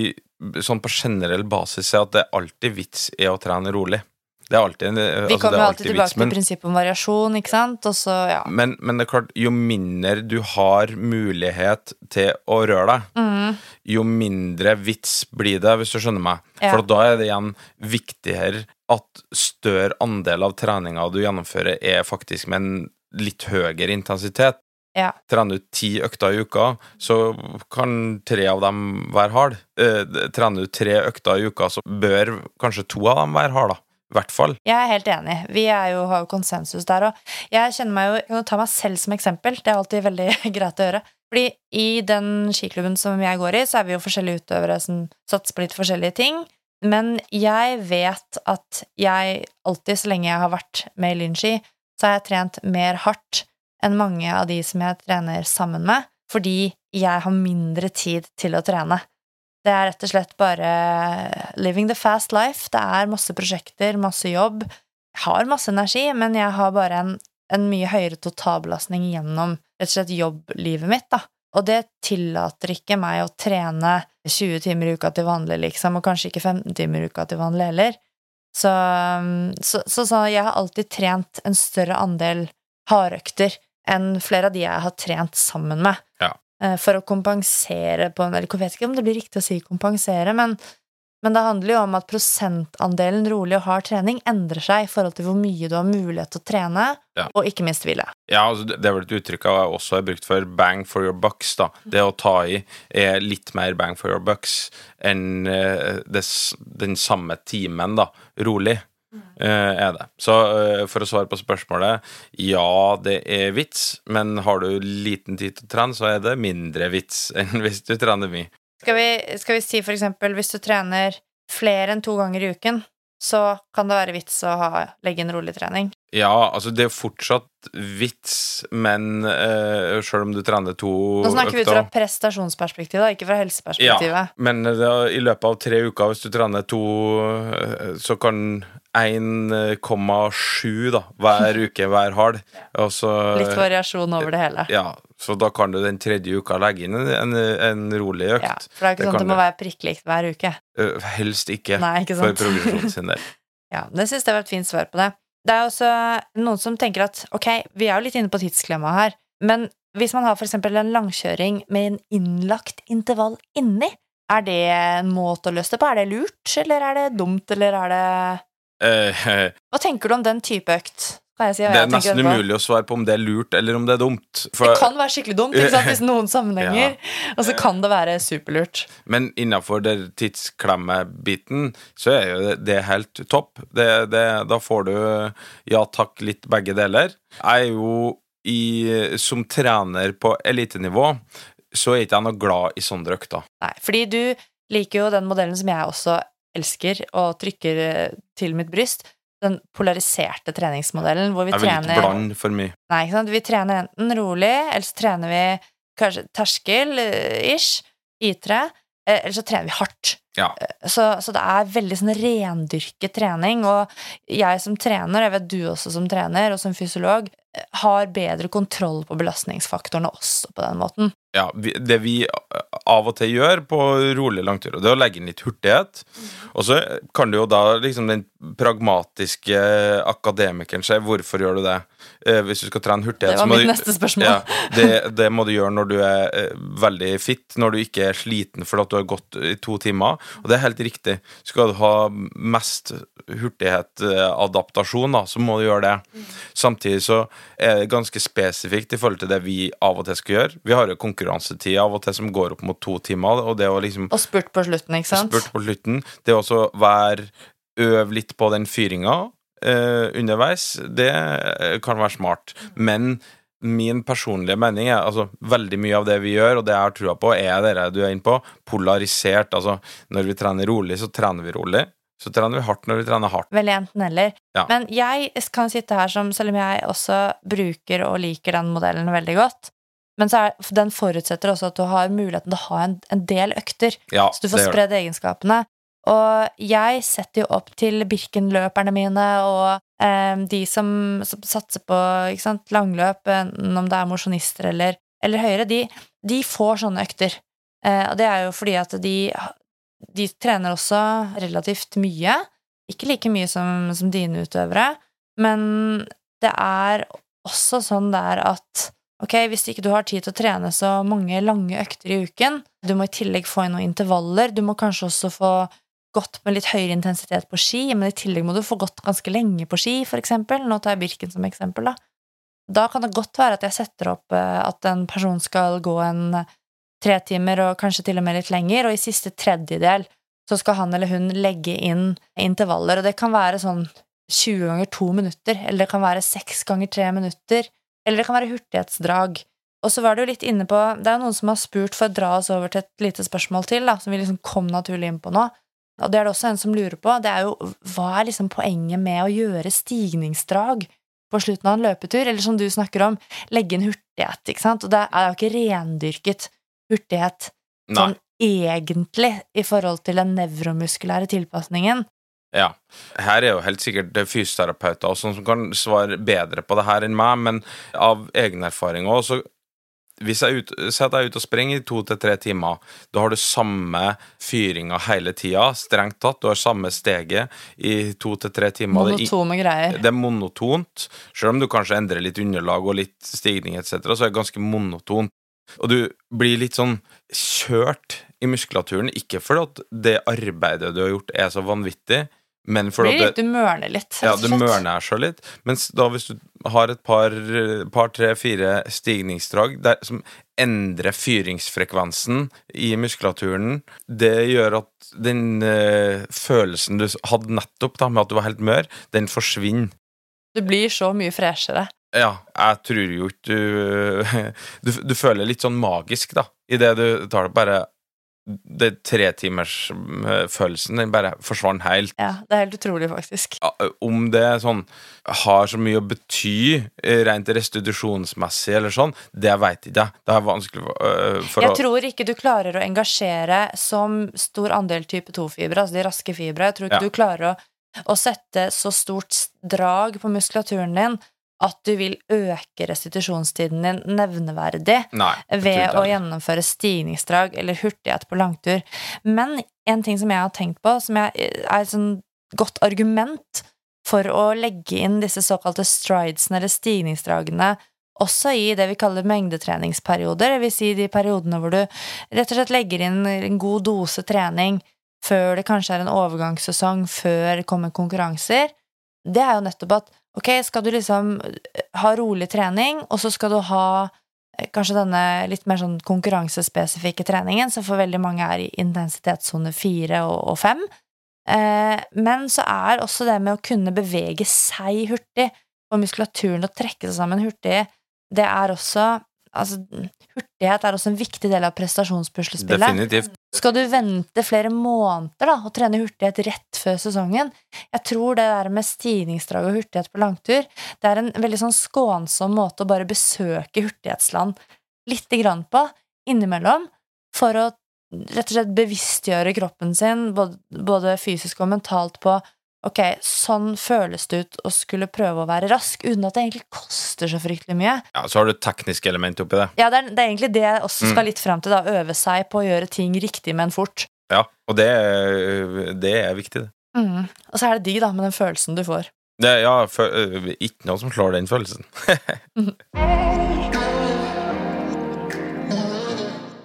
sånn på generell basis si at det alltid vits i å trene rolig. Det er alltid, en- Vi altså, det kommer er jo alltid tilbake vits, til prinsippet om variasjon, ikke sant? Og så, ja. men, men det er klart, jo mindre du har mulighet til å røre deg, Mm, jo mindre vits blir det, hvis du skjønner meg. Ja. For da er det igjen viktigere at større andel av treninga du gjennomfører, er faktisk med en litt høyere intensitet. Ja. Trener du ti økter i uka, så kan tre av dem være hard. Eh, trener du tre økter i uka, så bør kanskje to av dem være hard, da. I hvert fall. Jeg er helt enig. Vi jo, har jo konsensus der òg. Jeg kjenner meg jo Jeg kan ta meg selv som eksempel. Det er alltid veldig greit å gjøre. Fordi i den skiklubben som jeg går i, så er vi jo forskjellige utøvere som satser på litt forskjellige ting. Men jeg vet at jeg alltid, så lenge jeg har vært med i Lynski, så har jeg trent mer hardt enn mange av de som jeg trener sammen med, fordi jeg har mindre tid til å trene. Det er rett og slett bare living the fast life. Det er masse prosjekter, masse jobb. Jeg har masse energi, men jeg har bare en, en mye høyere totalbelastning gjennom rett og slett jobblivet mitt, da. Og det tillater ikke meg å trene 20 timer i uka til vanlig, liksom, og kanskje ikke 15 timer i uka til vanlig heller. Så, så, så, så jeg har alltid trent en større andel hardøkter enn flere av de jeg har trent sammen med. Eh, For å kompensere på Eller jeg vet ikke om det blir riktig å si kompensere, men, men det handler jo om at prosentandelen rolig og hard trening endrer seg i forhold til hvor mye du har mulighet til å trene, Ja. og ikke minst hvile. Ja, altså det er vel et uttrykk jeg også har brukt for bang for your bucks. da. Det å ta i er litt mer bang for your bucks enn eh, den samme timen, da. Rolig er det. Så eh, for å svare på spørsmålet ja, det er vits, men har du liten tid til å trene, så er det mindre vits enn hvis du trener mye. Skal vi, skal vi si for eksempel hvis du trener flere enn to ganger i uken, så kan det være vits å ha, legge inn rolig trening. Ja, altså det er fortsatt vits, men uh, sjøl om du trener to Nå snakker vi ut fra prestasjonsperspektivet, da, ikke fra helseperspektivet. Ja, men da, i løpet av tre uker, hvis du trener to, eh, så kan 1,7 da, hver uke hver halv. Og så, Litt variasjon over det hele. Ja, så da kan du den tredje uka legge inn en, en rolig økt. Ja, for det er ikke Det sånn at det må være prikklikt hver uke. Uh, helst ikke, Nei, ikke for progresjonen sin del. Ja, det synes jeg var et fint svar på det. Det er også noen som tenker at ok, vi er jo litt inne på tidsklemma her, men hvis man har for eksempel en langkjøring med en innlagt intervall inni, er det en måte å løse det på? Er det lurt, eller er det dumt, eller er det Eh, Hva tenker du om den type økt? Si det er nesten umulig å svare på om det er lurt eller om det er dumt. For, Det kan være skikkelig dumt, ikke sant, hvis noen sammenhenger, og så kan det være superlurt. Men innafor tidsklemmer-biten så er jo det, det helt topp. Det, det, da får du ja takk, litt begge deler. Jeg er jo i, som trener på elitenivå, så er ikke jeg noe glad i sånne økter. Nei, fordi du liker jo den modellen som jeg også elsker og trykker til mitt bryst. Den polariserte treningsmodellen hvor vi Jeg vil ikke trener blande for mye. Nei, ikke sant? Vi trener enten rolig, eller så trener vi kanskje terskel-ish, I3, eh, eller så trener vi hardt. Ja. Så, så det er veldig sånn rendyrket trening, og jeg som trener, jeg vet du også som trener, og som fysiolog, eh, har bedre kontroll på belastningsfaktorene også på den måten. Ja, det vi av og til gjør på rolig langtur, det er å legge inn litt hurtighet. Og så kan du jo da liksom den pragmatiske akademikeren se hvorfor gjør du det. Eh, hvis du skal trene hurtighet, Det var mitt neste spørsmål. Ja, det, det må du gjøre når du er eh, veldig fit, når du ikke er sliten fordi du har gått i to timer. Og det er helt riktig. Skal du ha mest hurtighet-adaptasjon, da, så må du gjøre det. Samtidig så er det ganske spesifikt i forhold til det vi av og til skal gjøre. Vi har jo konkurransetid av og til som går opp mot to timer, og det å liksom Og spurt på slutten, ikke sant? spurt på slutten. Det å også være Øv litt på den fyringa eh, underveis, det eh, kan være smart. Men min personlige mening er altså veldig mye av det vi gjør, og det jeg har trua på, er det du er inne på, polarisert. Altså når vi trener rolig, så trener vi rolig. Så trener vi hardt når vi trener hardt. Vel, enten-eller. Ja. Men jeg kan sitte her som, selv om jeg også bruker og liker den modellen veldig godt, men så er, den forutsetter også at du har muligheten til å ha en, en del økter, Ja, så du får spredd egenskapene. Og jeg setter jo opp til Birken-løperne mine og eh, de som, som satser på sant, langløp, enten om det er mosjonister eller, eller høyere, de, de får sånne økter. Eh, og det er jo fordi at de, de trener også relativt mye. Ikke like mye som, som dine utøvere, men det er også sånn der at Ok, hvis ikke du har tid til å trene så mange lange økter i uken, du må i tillegg få inn noen intervaller, du må kanskje også få gått med litt høyere intensitet på ski, men i tillegg må du få gått ganske lenge på ski, for eksempel. Nå tar jeg Birken som eksempel, da. Da kan det godt være at jeg setter opp eh, at en person skal gå en tre timer, og kanskje til og med litt lenger, og i siste tredjedel så skal han eller hun legge inn intervaller, og det kan være sånn 20 ganger to minutter, eller det kan være seks ganger tre minutter, eller det kan være hurtighetsdrag. Og så var du litt inne på Det er jo noen som har spurt, for å dra oss over til et lite spørsmål til, da, som vi liksom kom naturlig inn på nå. Og det er det også en som lurer på. Det er jo hva er liksom poenget med å gjøre stigningsdrag på slutten av en løpetur, eller som du snakker om, legge inn hurtighet, ikke sant? Og det er jo ikke rendyrket hurtighet sånn egentlig i forhold til den nevromuskulære tilpasningen. Ja. Her er jo helt sikkert fysioterapeuter og sånn som kan svare bedre på det her enn meg, men av egen erfaring òg, så hvis jeg ut, Si at jeg er ute og springer i to til tre timer. Da har du samme fyringa hele tida, strengt tatt. Du har samme steget i to til tre timer. Det er Monotone greier. det er monotont. Selv om du kanskje endrer litt underlag og litt stigning etc., så er det ganske monotont. Og du blir litt sånn kjørt i muskulaturen, ikke fordi at det arbeidet du har gjort, er så vanvittig, men for Blir at det, du mørner litt. ja, du mørner seg litt. Mens da hvis du har et par, par tre, fire stigningsdrag der, som endrer fyringsfrekvensen i muskulaturen, det gjør at den eh, følelsen du hadde nettopp da, med at du var helt mør, den forsvinner. Du blir så mye freshere. Ja, jeg tror jo ikke du, du Du føler litt sånn magisk, da, idet du tar det bare det tretimersfølelsen den bare forsvant helt. Ja, det er helt utrolig, faktisk. Om det sånn har så mye å bety eh, rent restitusjonsmessig eller sånn, det veit ikke jeg. Det er vanskelig for Jeg å tror ikke du klarer å engasjere som stor andel type 2-fibre, altså de raske fibre. Jeg tror ikke Ja. du klarer å, å sette så stort drag på muskulaturen din at du vil øke restitusjonstiden din nevneverdig Nei. ved å gjennomføre stigningsdrag eller hurtighet på langtur. Men en ting som jeg har tenkt på, som er et sånn godt argument for å legge inn disse såkalte stridesene eller stigningsdragene også i det vi kaller mengdetreningsperioder, dvs. si de periodene hvor du rett og slett legger inn en god dose trening før det kanskje er en overgangssesong, før det kommer konkurranser, det er jo nettopp at ok, skal du liksom ha rolig trening, og så skal du ha eh, kanskje denne litt mer sånn konkurransespesifikke treningen, som for veldig mange er i intensitetssone fire og fem. Eh, men så er også det med å kunne bevege seg hurtig, og muskulaturen å trekke seg sammen hurtig, det er også Altså, hurtighet er også en viktig del av prestasjonspuslespillet. Definitivt. Skal du vente flere måneder da, og trene hurtighet rett før sesongen? Jeg tror det der med stigningsdrag og hurtighet på langtur, det er en veldig sånn skånsom måte å bare besøke hurtighetsland lite grann på, innimellom, for å rett og slett bevisstgjøre kroppen sin, både, både fysisk og mentalt, på ok, sånn føles det ut å skulle prøve å være rask, uten at det egentlig koster så fryktelig mye. Ja, så har du et teknisk element oppi det. Ja, det er, det er egentlig det jeg også skal Mm. litt fram til, da, øve seg på å gjøre ting riktig, men fort. Ja, og det, det er viktig, det. Mm. Og så er det digg, da, med den følelsen du får. det ja, for, øh, ikke noe som slår den følelsen.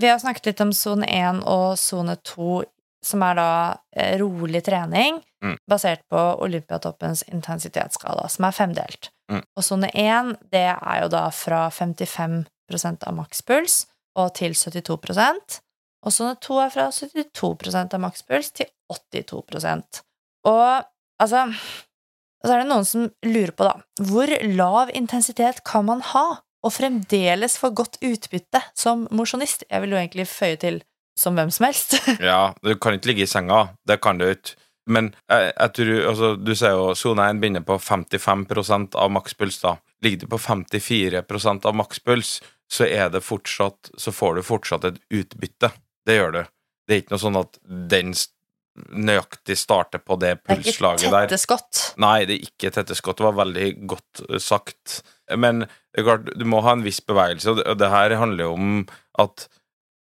Vi har snakket litt om sone 1 og sone 2, som er da eh, rolig trening Mm. basert på Olympiatoppens intensitetsskala, som er femdelt. Mm. Og sone 1, det er jo da fra 55% av makspuls og til 72% Og sone 2 er fra 72% av makspuls til 82 Og altså Og så er det noen som lurer på, da, hvor lav intensitet kan man ha og fremdeles få godt utbytte som mosjonist? Jeg vil jo egentlig føye til som hvem som helst. Ja, du kan ikke ligge i senga. Det kan du ikke. Men jeg, jeg tror, altså, du sier jo sone 1 begynner på 55% av makspuls. da. Ligger du på 54% av makspuls, så er det fortsatt Så får du fortsatt et utbytte. Det gjør du. Det er ikke noe sånn at den nøyaktig starter på det pulsslaget der. Det er ikke tette skott. Nei, det er ikke tette skott. Det var veldig godt eh, sagt. Men det er klart, du må ha en viss bevegelse, og det, og det her handler jo om at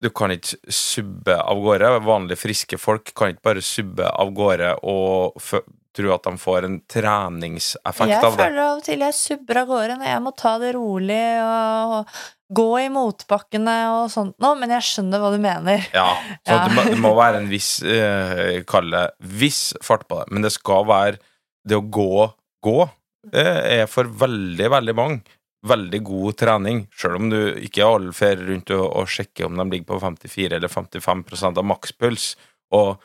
du kan ikke subbe av gårde. Vanlige, friske folk kan ikke bare subbe av gårde og tro at de får en treningseffekt Jeg av det. Jeg føler av og til jeg subber av gårde når jeg må ta det rolig og gå i motbakkene og sånt noe, men jeg skjønner hva du mener. Ja, så Ja. Det, må, det må være en viss eh, Kall det viss fart på det. Men det skal være Det å gå, gå eh, er for veldig, veldig mange veldig god trening, selv om du ikke alle fer rundt og, og sjekker om de ligger på 54 eller 55% av makspuls, og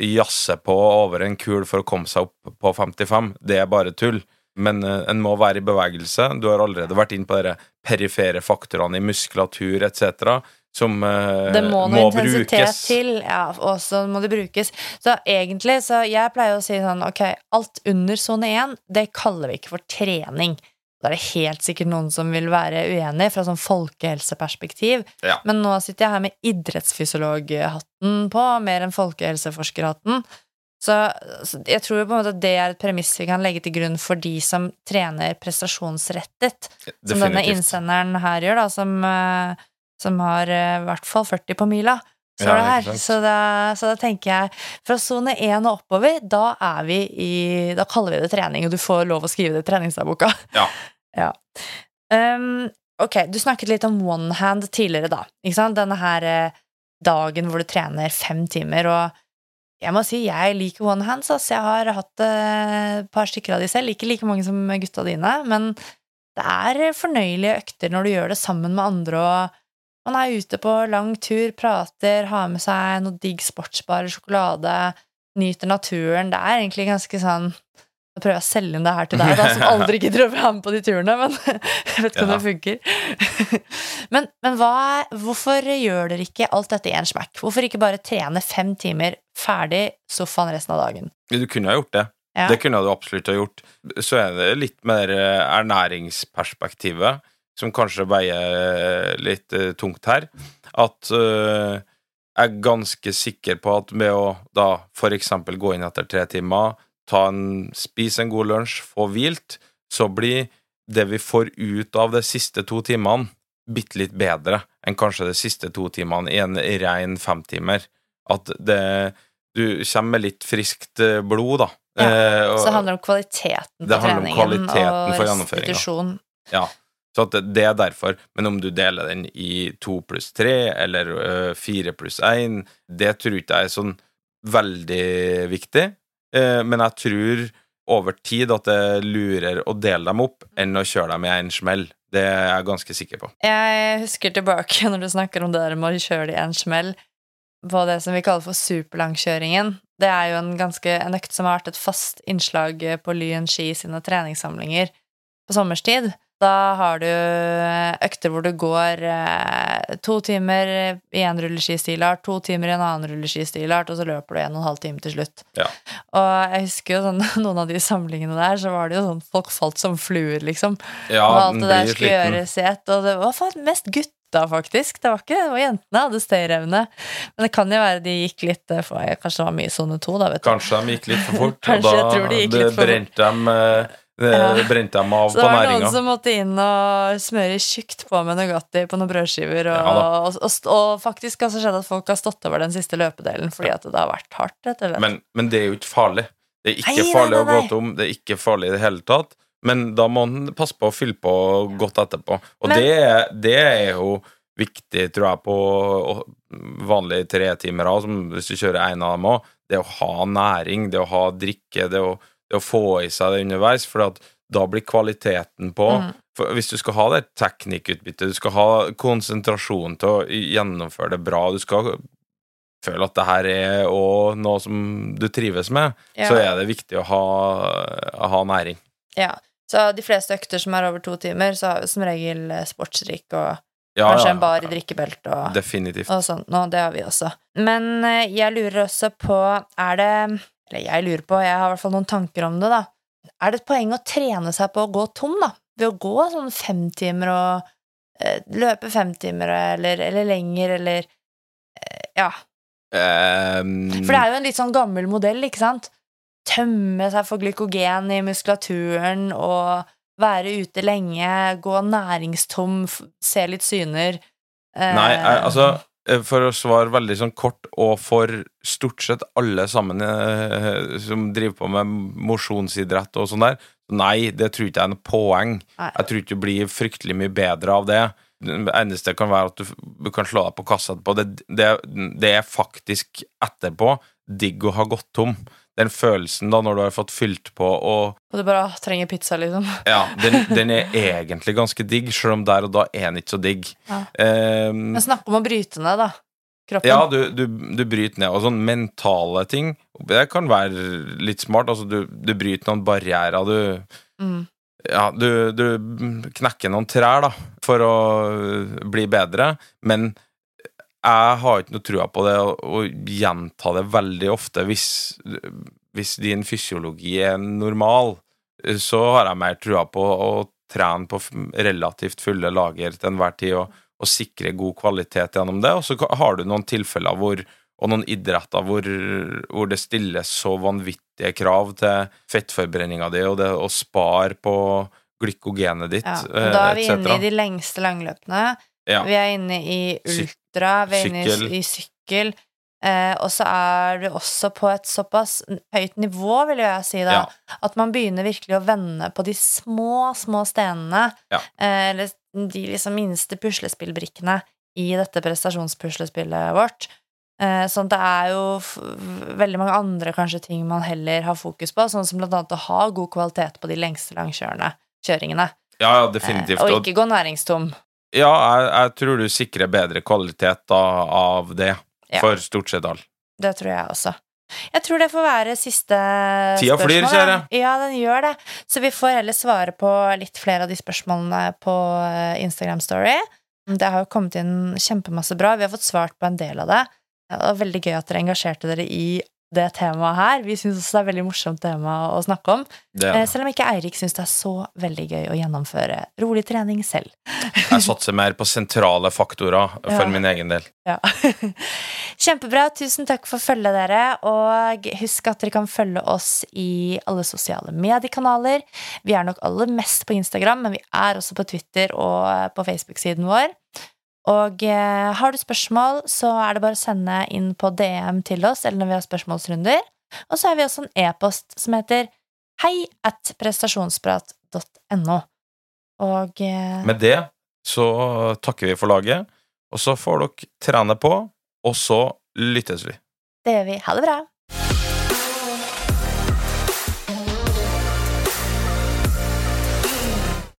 jazzer på over en kul for å komme seg opp på 55. Det er bare tull. Men uh, en må være i bevegelse. Du har allerede vært inn på de perifere faktorene i muskulatur etc. Som eh, Det må noe intensitet brukes. til, ja, og så må det brukes. Så egentlig, så jeg pleier å si sånn, ok, alt under sone 1, det kaller vi ikke for trening. Da er det helt sikkert noen som vil være uenig fra sånn folkehelseperspektiv. Ja. Men nå sitter jeg her med idrettsfysiologhatten på, mer enn folkehelseforskerhatten. Så, så jeg tror på en måte at det er et premiss vi kan legge til grunn for de som trener prestasjonsrettet. Som denne innsenderen her gjør, da, som, eh, som har eh, i hvert fall 40 på mila. Står det her. Så da, så da tenker jeg fra sone 1 og oppover, da er vi i Da kaller vi det trening, og du får lov å skrive det i treningsdagboka. Ja. ja. Um, ok, du snakket litt om one hand tidligere, da. Ikke sant? Denne her eh, dagen hvor du trener fem timer, og jeg må si jeg liker one hands. Altså. Jeg har hatt eh, et par stykker av de selv. Ikke like mange som gutta dine, men det er fornøyelige økter når du gjør det sammen med andre, og man er ute på lang tur, prater, har med seg noe digg sportsbar sjokolade, nyter naturen. Det er egentlig ganske sånn Nå prøver jeg å selge inn det her til deg, da, som aldri gidder å være med på de turene, men jeg vet ikke om Ja. det funker. men men hva, hvorfor gjør dere ikke alt dette i en smekk? Hvorfor ikke bare trene fem timer, ferdig, sofaen resten av dagen? Du kunne ha gjort det. Ja. Det kunne du absolutt ha gjort. Så er det litt mer eh, ernæringsperspektivet som kanskje veier litt eh, tungt her. At uh, jeg er ganske sikker på at med å da for eksempel gå inn etter tre timer, ta en, spise en god lunsj, få hvilt, så blir det vi får ut av de siste to timene, bitte litt bedre enn kanskje de siste to timene i en ren femtimer. At det Du kommer med litt friskt eh, blod, da. Ja, Eh, og- Så det handler om kvaliteten på treningen kvaliteten og restitusjon. Ja, så det, er derfor. Men om du deler den i to pluss tre eller ø, fire pluss én, det tror ikke jeg er sånn veldig viktig. Eh, men jeg tror over tid at det er lurere å dele dem opp enn å kjøre dem i en smell. Det er jeg ganske sikker på. Jeg husker tilbake når du snakker om det der med å kjøre det i en smell på det som vi kaller for superlangkjøringen. Det er jo en ganske en økt som har vært et fast innslag på Lyn ski sine treningssamlinger på sommerstid. Da har du økter hvor du går eh, to timer i en rulleskistilart, to timer i en annen rulleskistilart, og så løper du en og en halv time til slutt. Ja. Og jeg husker jo sånn, noen av de samlingene der, så var det jo sånn folk falt som fluer, liksom. Ja, og alt det der skulle sliten. gjøres i ett. Og det var faen mest gutta, faktisk. Det var ikke det var jentene hadde stayerevne. Men det kan jo være de gikk litt eh, for, Kanskje det var mye sone to, da, vet du. Kanskje de gikk litt for fort, og da de det brente dem, eh, det Ja. brente dem av Så det var noen som måtte inn og smøre tjukt på med Nugatti på noen brødskiver. Og, Ja og, og, og faktisk har det skjedd at folk har stått over den siste løpedelen fordi at det har vært hardt. Rett og slett. Men, men det er jo ikke farlig. Det er ikke Nei, nei, farlig nei, å gå nei. tom. Det er ikke farlig i det hele tatt. Men da må man passe på å fylle på godt etterpå. Og Men- det, det er jo viktig, tror jeg, på vanlige tretimere, som hvis du kjører en av dem òg. Det å ha næring, det å ha drikke, det å, å få i seg det underveis. For da blir kvaliteten på Mm. Hvis du skal ha det teknikkutbyttet, du skal ha konsentrasjon til å gjennomføre det bra, du skal føle at det her er òg noe som du trives med, Ja. så er det viktig å ha, å ha næring. Ja. Så de fleste økter som er over to timer, så har vi som regel eh, sportsdrikk og Ja, kanskje en bar i drikkebelt og Definitivt. og sånt nå, det har vi også. Men eh, jeg lurer også på Er det Eller jeg lurer på, jeg har i hvert fall noen tanker om det, da. Er det et poeng å trene seg på å gå tom, da? Ved å gå sånn fem timer og eh, løpe fem timer eller, eller lenger, eller eh, Ja. Um... For det er jo en litt sånn gammel modell, ikke sant? Tømme seg for glykogen i muskulaturen og være ute lenge, gå næringstom, se litt syner. Eh, Nei, altså For å svare veldig sånn kort, og for stort sett alle sammen eh, som driver på med mosjonsidrett og sånn der, nei, det tror ikke jeg er noe poeng. Nei. Jeg tror ikke du blir fryktelig mye bedre av det. Det eneste kan være at du, du kan slå deg på kassa etterpå. Det, det, det er faktisk etterpå digg å ha gått tom. Den følelsen da når du har fått fylt på og Og du bare trenger pizza, liksom. Ja, den, den er egentlig ganske digg, selv om der og da er den ikke så digg. Ja. Ehm, Men snakk om å bryte ned, da. Kroppen. ja, du, du, du bryter ned. Og sånn mentale ting, det kan være litt smart. Altså, du, du bryter noen barrierer. Du, Mm. ja, du, du knekker noen trær, da, for å bli bedre. Men jeg har ikke noe trua på det å, gjenta det veldig ofte hvis, hvis din fysiologi er normal. Så har jeg mer trua på å trene på relativt fulle lager til enhver tid og, og sikre god kvalitet gjennom det. Og så har du noen tilfeller hvor og noen idretter hvor, hvor det stilles så vanvittige krav til fettforbrenninga di og det å spare på glykogenet ditt, Ja. eh, da er vi inne i de lengste langløpene. Ja. Vi er inne i ultra, vi er inne i, i sykkel. Eh, og så er vi også på et såpass høyt nivå, vil jeg si, da, Ja. at man begynner virkelig å vende på de små, små stenene. Ja. Eh, eller de liksom minste puslespillbrikkene i dette prestasjonspuslespillet vårt. Eh, sånn at det er jo veldig mange andre kanskje ting man heller har fokus på, sånn som blant annet å ha god kvalitet på de lengste langkjøringene. kjøringene. Ja, Eh, definitivt. og Og, ikke gå næringstom. Ja, jeg, jeg tror du sikrer bedre kvalitet da, av det, Ja. for stort sett all. Det tror jeg også. Jeg tror det får være siste Tida flyr, spørsmål, kjære. ja. Ja, den gjør det. Så vi får heller svare på litt flere av de spørsmålene på eh, Instagram Story. Det har jo kommet inn kjempemasse bra. Vi har fått svart på en del av det. Det var veldig gøy at dere engasjerte dere i det temaet her. Vi syns også det er veldig morsomt tema å snakke om. Det Eh, det. Selv om ikke Eirik syns det er så veldig gøy å gjennomføre rolig trening selv. Jeg satser mer på sentrale faktorer for Ja. min egen del. Ja. Kjempebra. Tusen takk for følget, dere. Og husk at dere kan følge oss i alle sosiale mediekanaler. Vi er nok aller mest på Instagram, men vi er også på Twitter og på Facebook-siden vår. Og eh, har du spørsmål, så er det bare å sende inn på DM til oss, eller når vi har spørsmålsrunder. Og så har vi også en e-post som heter hei at prestasjonsprat.no. Og eh, Med det så takker vi for laget, og så får dere trene på, og så lyttes vi. det gjør vi. Ha det bra.